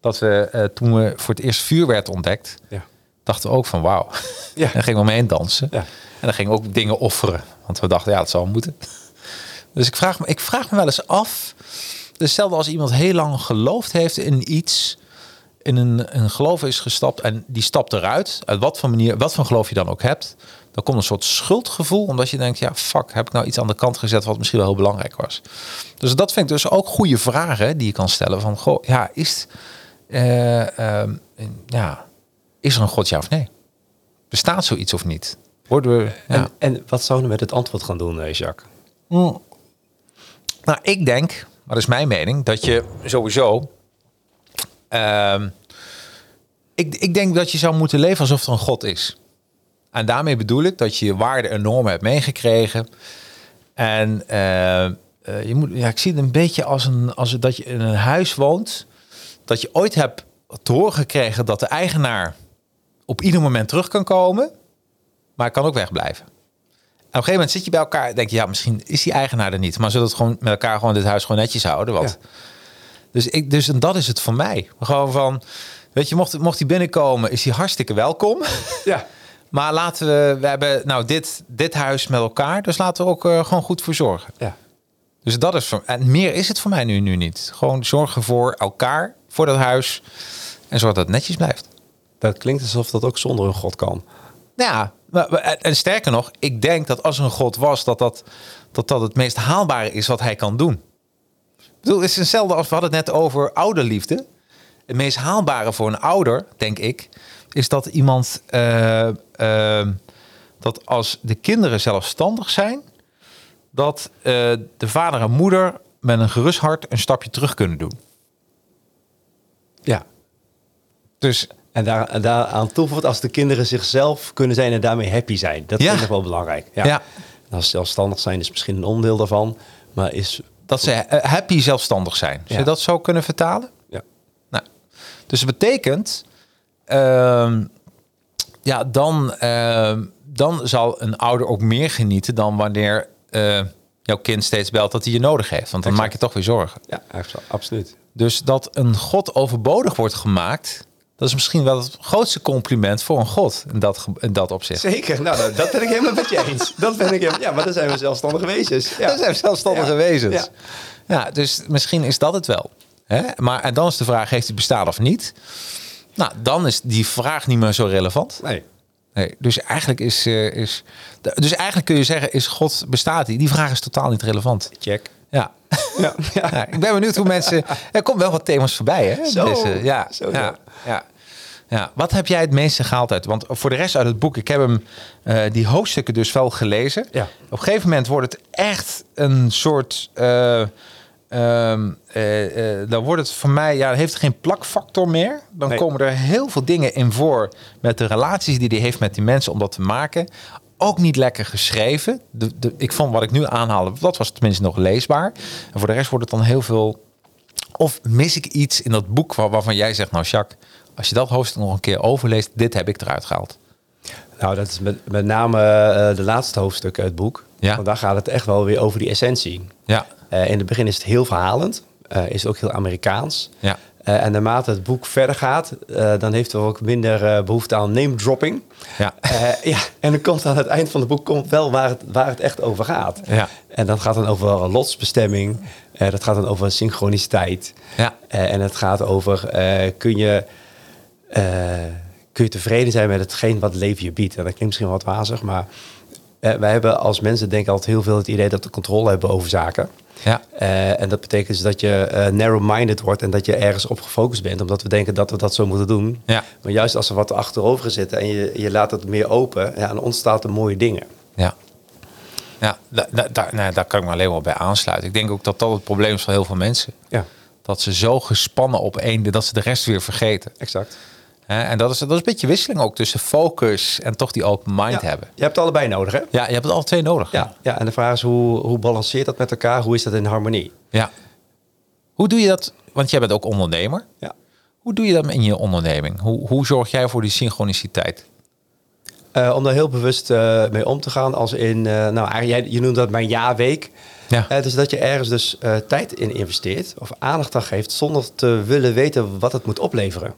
Dat we eh, toen we voor het eerst vuur werd ontdekt, Ja. Dachten we ook van wauw. Ja. En gingen we omheen dansen. Ja. En dan gingen we ook dingen offeren. Want we dachten, ja, het zal moeten. Dus ik vraag me, ik vraag me wel eens af. Dus stel als iemand heel lang geloofd heeft in iets, in een, een geloof is gestapt en die stapt eruit, uit wat voor manier, wat voor geloof je dan ook hebt, dan komt een soort schuldgevoel, omdat je denkt, ja, fuck, heb ik nou iets aan de kant gezet wat misschien wel heel belangrijk was. Dus dat vind ik dus ook goede vragen die je kan stellen van, goh, ja, is, eh, ehm, ja, is er een God, ja of nee? Bestaat zoiets of niet? Worden we, ja. En, en wat zouden we met het antwoord gaan doen, eh, Jacques? Nou, ik denk, maar dat is mijn mening, dat je sowieso. ehm, ik, ik denk dat je zou moeten leven alsof er een God is. En daarmee bedoel ik dat je je waarden en normen hebt meegekregen. En eh, eh, je moet, ja, ik zie het een beetje als, een, als dat je in een huis woont. Dat je ooit hebt te horen gekregen dat de eigenaar op ieder moment terug kan komen. Maar kan ook wegblijven. En op een gegeven moment zit je bij elkaar en denk je, ja, misschien is die eigenaar er niet. Maar zullen we het gewoon met elkaar gewoon dit huis gewoon netjes houden? Want, Dus, ik, dus en dat is het voor mij. Gewoon van, weet je, mocht, mocht hij binnenkomen, is hij hartstikke welkom. Ja. Maar laten we, we hebben nou dit, dit huis met elkaar, dus laten we ook eh, gewoon goed voor zorgen. Ja. Dus dat is voor, en meer is het voor mij nu, nu niet. Gewoon zorgen voor elkaar, voor dat huis en zorg dat het netjes blijft. Dat klinkt alsof dat ook zonder een god kan. Nou Ja, en sterker nog, ik denk dat als er een God was, dat dat, dat, dat het meest haalbare is wat hij kan doen. Ik bedoel, het is hetzelfde als we hadden het net over ouderliefde. Het meest haalbare voor een ouder, denk ik, is dat iemand, eh, eh, dat als de kinderen zelfstandig zijn, dat eh, de vader en moeder met een gerust hart een stapje terug kunnen doen. Ja. Dus En daar, daaraan toevoegt als de kinderen zichzelf kunnen zijn en daarmee happy zijn. Dat Ja. vind ik wel belangrijk. Ja. Ja. Als ze zelfstandig zijn is misschien een onderdeel daarvan. Maar is... dat ze eh, happy zelfstandig zijn. Zou je dat zo kunnen vertalen? Ja. Nou, dus het betekent, ehm, ja, dan, ehm, dan zal een ouder ook meer genieten dan wanneer eh, jouw kind steeds belt dat hij je nodig heeft. Want dan maak je toch weer zorgen. Ja, absoluut. Dus dat een God overbodig wordt gemaakt, dat is misschien wel het grootste compliment voor een God in dat, in dat opzicht. Zeker. Nou, dat- dat ben ik helemaal met je eens. Dat ben ik helemaal... Ja, maar dan zijn we zelfstandige wezens. Ja. Dat zijn zelfstandige Ja. wezens. Ja. Ja. dus misschien is dat het wel. Hè? Maar en dan is de vraag, heeft hij bestaan of niet? Nou, dan is die vraag niet meer zo relevant. Nee. Nee, dus eigenlijk is, eh, is dus eigenlijk kun je zeggen, is God bestaat hij? Die vraag is totaal niet relevant. Check. Ja. Ja. ja. ja ik ben benieuwd hoe mensen. Er komt wel wat thema's voorbij, hè? Zo, ja, zo, ja, ja. Ja, wat heb jij het meeste gehaald uit? Want voor de rest uit het boek, ik heb hem eh, die hoofdstukken dus wel gelezen. Ja. Op een gegeven moment wordt het echt een soort. eh, ehm, eh, dan wordt het voor mij, ja, heeft geen plakfactor meer. Dan Nee. komen er heel veel dingen in voor met de relaties die hij heeft met die mensen om dat te maken. Ook niet lekker geschreven. De, de, ik vond wat ik nu aanhaalde, dat was tenminste nog leesbaar. En voor de rest wordt het dan heel veel... Of mis ik iets in dat boek waar- waarvan jij zegt... nou Jacques, als je dat hoofdstuk nog een keer overleest... dit heb ik eruit gehaald. Nou, dat is met, met name eh, de laatste hoofdstukken uit het boek. Ja. Want daar gaat het echt wel weer over die essentie. Ja, Eh, in het begin is het heel verhalend. eh, is het ook heel Amerikaans. ja, Eh, en naarmate het boek verder gaat, eh, dan heeft het ook minder eh, behoefte aan name dropping. ja. Ja, en dan komt aan het eind van het boek komt wel waar het, waar het echt over gaat. Ja. En dat gaat dan over lotsbestemming. dat gaat dan over synchroniciteit. Ja. En het gaat over kun, je, kun je tevreden zijn met hetgeen wat leven je biedt. En dat klinkt misschien wat wazig, maar eh, wij hebben als mensen denk ik altijd heel veel het idee dat we controle hebben over zaken. ja. Eh, en dat betekent dus dat je eh, narrow-minded wordt en dat je ergens op gefocust bent, omdat we denken dat we dat zo moeten doen. Ja. Maar juist als er wat achterover zit en je, je laat het meer open, ja, dan ontstaat er mooie dingen. Ja. Ja, da, da- daar- nou, daar kan ik me alleen wel bij aansluiten. Ik denk ook dat dat het probleem is van heel veel mensen. Ja, Dat ze zo gespannen op één, dat ze de rest weer vergeten. exact. En dat is, dat is een beetje wisseling ook tussen focus en toch die open mind Ja, hebben. Je hebt het allebei nodig, hè? Ja, je hebt het alle twee nodig. Ja, ja, en de vraag is hoe, hoe balanceert dat met elkaar? Hoe is dat in harmonie? ja. Hoe doe je dat? Want jij bent ook ondernemer. Ja. Hoe doe je dat in je onderneming? Hoe, hoe zorg jij voor die synchroniciteit? Eh, om daar heel bewust eh, mee om te gaan. Als in, eh, nou, jij, je noemt dat mijn jaarweek. Ja. Dus dat je ergens dus tijd in investeert of aandacht aan geeft zonder te willen weten wat het moet opleveren.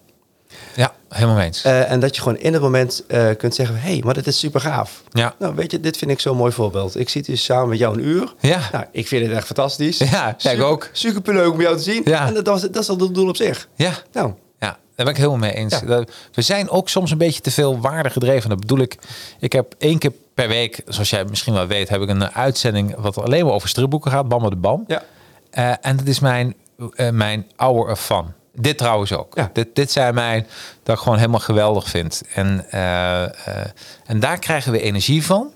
Ja, helemaal mee eens. Eh, en dat je gewoon in het moment eh, kunt zeggen, hé, hey, maar dit is super gaaf. Ja. Nou, weet je, dit vind ik zo'n mooi voorbeeld. Ik zit hier samen met jou een uur. Ja. Nou, ik vind het echt fantastisch. Ja, ik Super- ook. Super leuk om jou te zien. Ja. En dat, was, dat is al het doel op zich. ja. Nou, Ja, daar ben ik helemaal mee eens. Ja. We zijn ook soms een beetje te veel waarde gedreven. Dat bedoel ik. Ik heb één keer per week, zoals jij misschien wel weet, heb ik een uitzending wat alleen maar over stripboeken gaat. Bam de bam. ja. Eh, en dat is mijn, eh, mijn hour of fun. Dit trouwens ook. Ja. Dit, dit zijn mijn dat ik gewoon helemaal geweldig vind. En, eh, eh, en daar krijgen we energie van.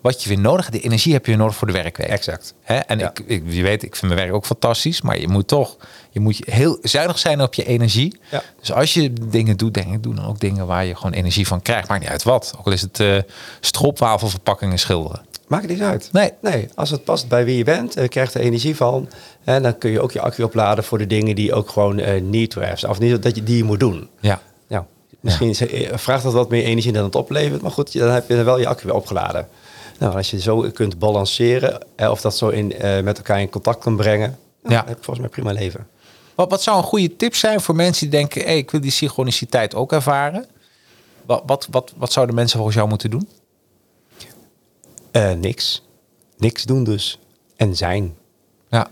Wat je weer nodig hebt. Die energie heb je nodig voor de werkweek. Exact. Hè? En Ja. ik, ik, je weet, ik vind mijn werk ook fantastisch. Maar je moet toch je moet heel zuinig zijn op je energie. Ja. Dus als je dingen doet, denk ik, doe dan ook dingen waar je gewoon energie van krijgt. Maakt niet uit wat. Ook al is het eh stroopwafelverpakkingen schilderen. Maakt het niet uit. Nee. Nee, als het past bij wie je bent en je krijgt er energie van, hè, dan kun je ook je accu opladen voor de dingen die ook gewoon eh need to have zijn. Of niet dat je die moet doen. Ja. Nou, misschien is- eh, vraagt dat wat meer energie dan het oplevert, maar goed, dan heb je wel je accu weer opgeladen. Nou, als je zo kunt balanceren, eh, of dat zo in, met elkaar in contact kan brengen, nou, Ja. dan heb je volgens mij prima leven. Wat, wat zou een goede tip zijn voor mensen die denken... Hey, ik wil die synchroniciteit ook ervaren? Wat, wat, wat, wat zouden mensen volgens jou moeten doen? Eh, niks. Niks doen dus. En zijn. Ja.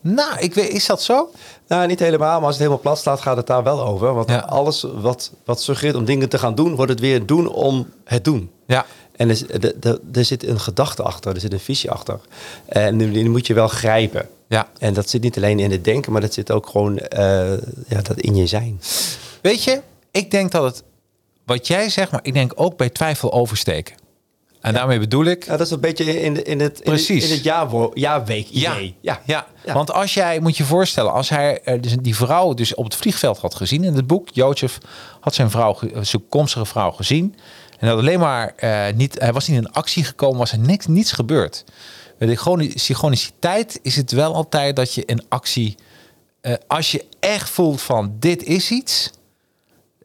Nou, ik weet, is dat zo? Nou, niet helemaal, maar als het helemaal plat staat, gaat het daar wel over. Want Ja. alles wat, wat suggereert om dingen te gaan doen, wordt het weer doen om het doen. Ja. En er, er, zit een gedachte achter, er zit een visie achter. En die, die moet je wel grijpen. Ja. En dat zit niet alleen in het denken, maar dat zit ook gewoon eh, ja, dat in je zijn. Weet je, ik denk dat het... Wat jij zegt, maar ik denk ook bij twijfel oversteken. En daarmee bedoel ik... Ja, dat is een beetje in, de, in het, in het, in het jaarwo- jaarweek idee. ja, ja, Want als jij, moet je voorstellen, als hij dus die vrouw dus op het vliegveld had gezien in het boek, Jozef had zijn vrouw, zijn toekomstige vrouw gezien. En had alleen maar eh, niet, hij was niet in actie gekomen, was er niks, niets gebeurd. Bij de chroni- synchroniciteit is het wel altijd dat je in actie, eh, als je echt voelt van dit is iets,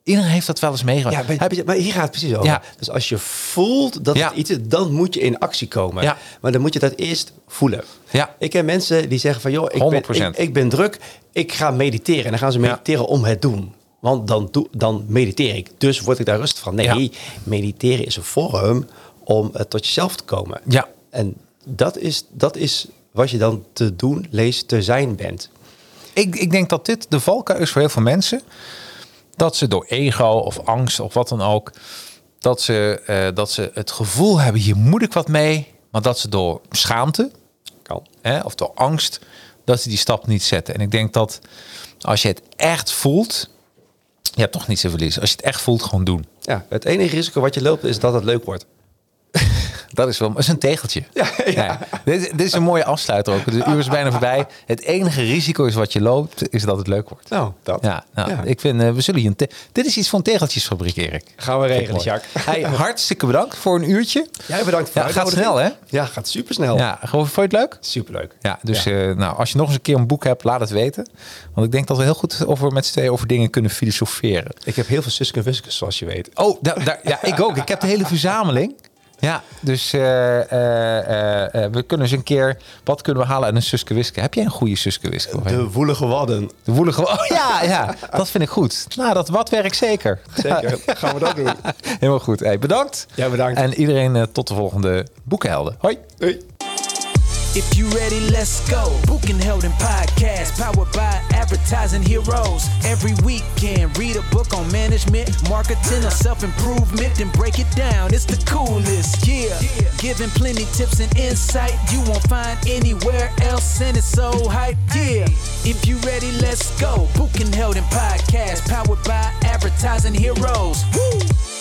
iedereen heeft dat wel eens meegemaakt. Ja, maar, Heb je- maar hier gaat het precies over. Ja. Dus als je voelt dat Ja. het iets is, dan moet je in actie komen. Ja. Maar dan moet je dat eerst voelen. Ja. Ik ken mensen die zeggen van, joh, ik ben, 100%. ik, ik ben druk, ik ga mediteren. En dan gaan ze mediteren om het doen. Want dan, doe, dan mediteer ik. Dus word ik daar rustig van. Nee, mediteren is een vorm om eh, tot jezelf te komen. Ja. En dat is, dat is wat je dan te doen, lees, te zijn bent. ik, ik denk dat dit de valkuil is voor heel veel mensen. Dat ze door ego of angst of wat dan ook, dat ze, eh, dat ze het gevoel hebben, hier moet ik wat mee. Maar dat ze door schaamte Kan. hè, of door angst, dat ze die stap niet zetten. En ik denk dat als je het echt voelt, je hebt toch niets te verliezen. Als je het echt voelt, gewoon doen. Ja, het enige risico wat je loopt is dat het leuk wordt. Dat is wel dat is een tegeltje. Ja, Dit, dit is een mooie afsluiter ook. De uur is bijna voorbij. Het enige risico is wat je loopt, is dat het leuk wordt. Nou, dat. Ja, nou, Ja. ik vind, eh, we zullen hier een Dit is iets van tegeltjesfabriek, Erik. Gaan we regelen. Jacques. Hey, hartstikke bedankt voor een uurtje. Jij bedankt voor Ja, gaat snel, hè? Ja, gaat supersnel. Ja, gewoon, vond je het leuk? Superleuk. Ja, dus eh, nou, als je nog eens een keer een boek hebt, laat het weten. Want ik denk dat we heel goed over met z'n tweeën over dingen kunnen filosoferen. Ik heb heel veel Suske en Wiskes, zoals je weet. Oh, daar, daar, ja, ik ook. Ik heb de hele verzameling. Ja, dus eh, eh, eh, we kunnen eens een keer... Wat kunnen we halen uit een Suske Wiske? Heb jij een goede Suske Wiske? De woelige wadden. De woelige... Oh ja, ja, dat vind ik goed. Nou, dat wat werkt zeker. Zeker. Gaan we dat doen. Helemaal goed. Hey, bedankt. Ja, bedankt. En iedereen tot de volgende Boekenhelden. Hoi. Doei. If you ready, let's go. Book and Held in Podcast, powered by Advertising Heroes. Every weekend, read a book on management, marketing, or self improvement, then break it down. It's the coolest, yeah. Giving plenty tips and insight you won't find anywhere else, and it's so hype, yeah. If you ready, let's go. Book and Held in Podcast, powered by Advertising Heroes. Woo!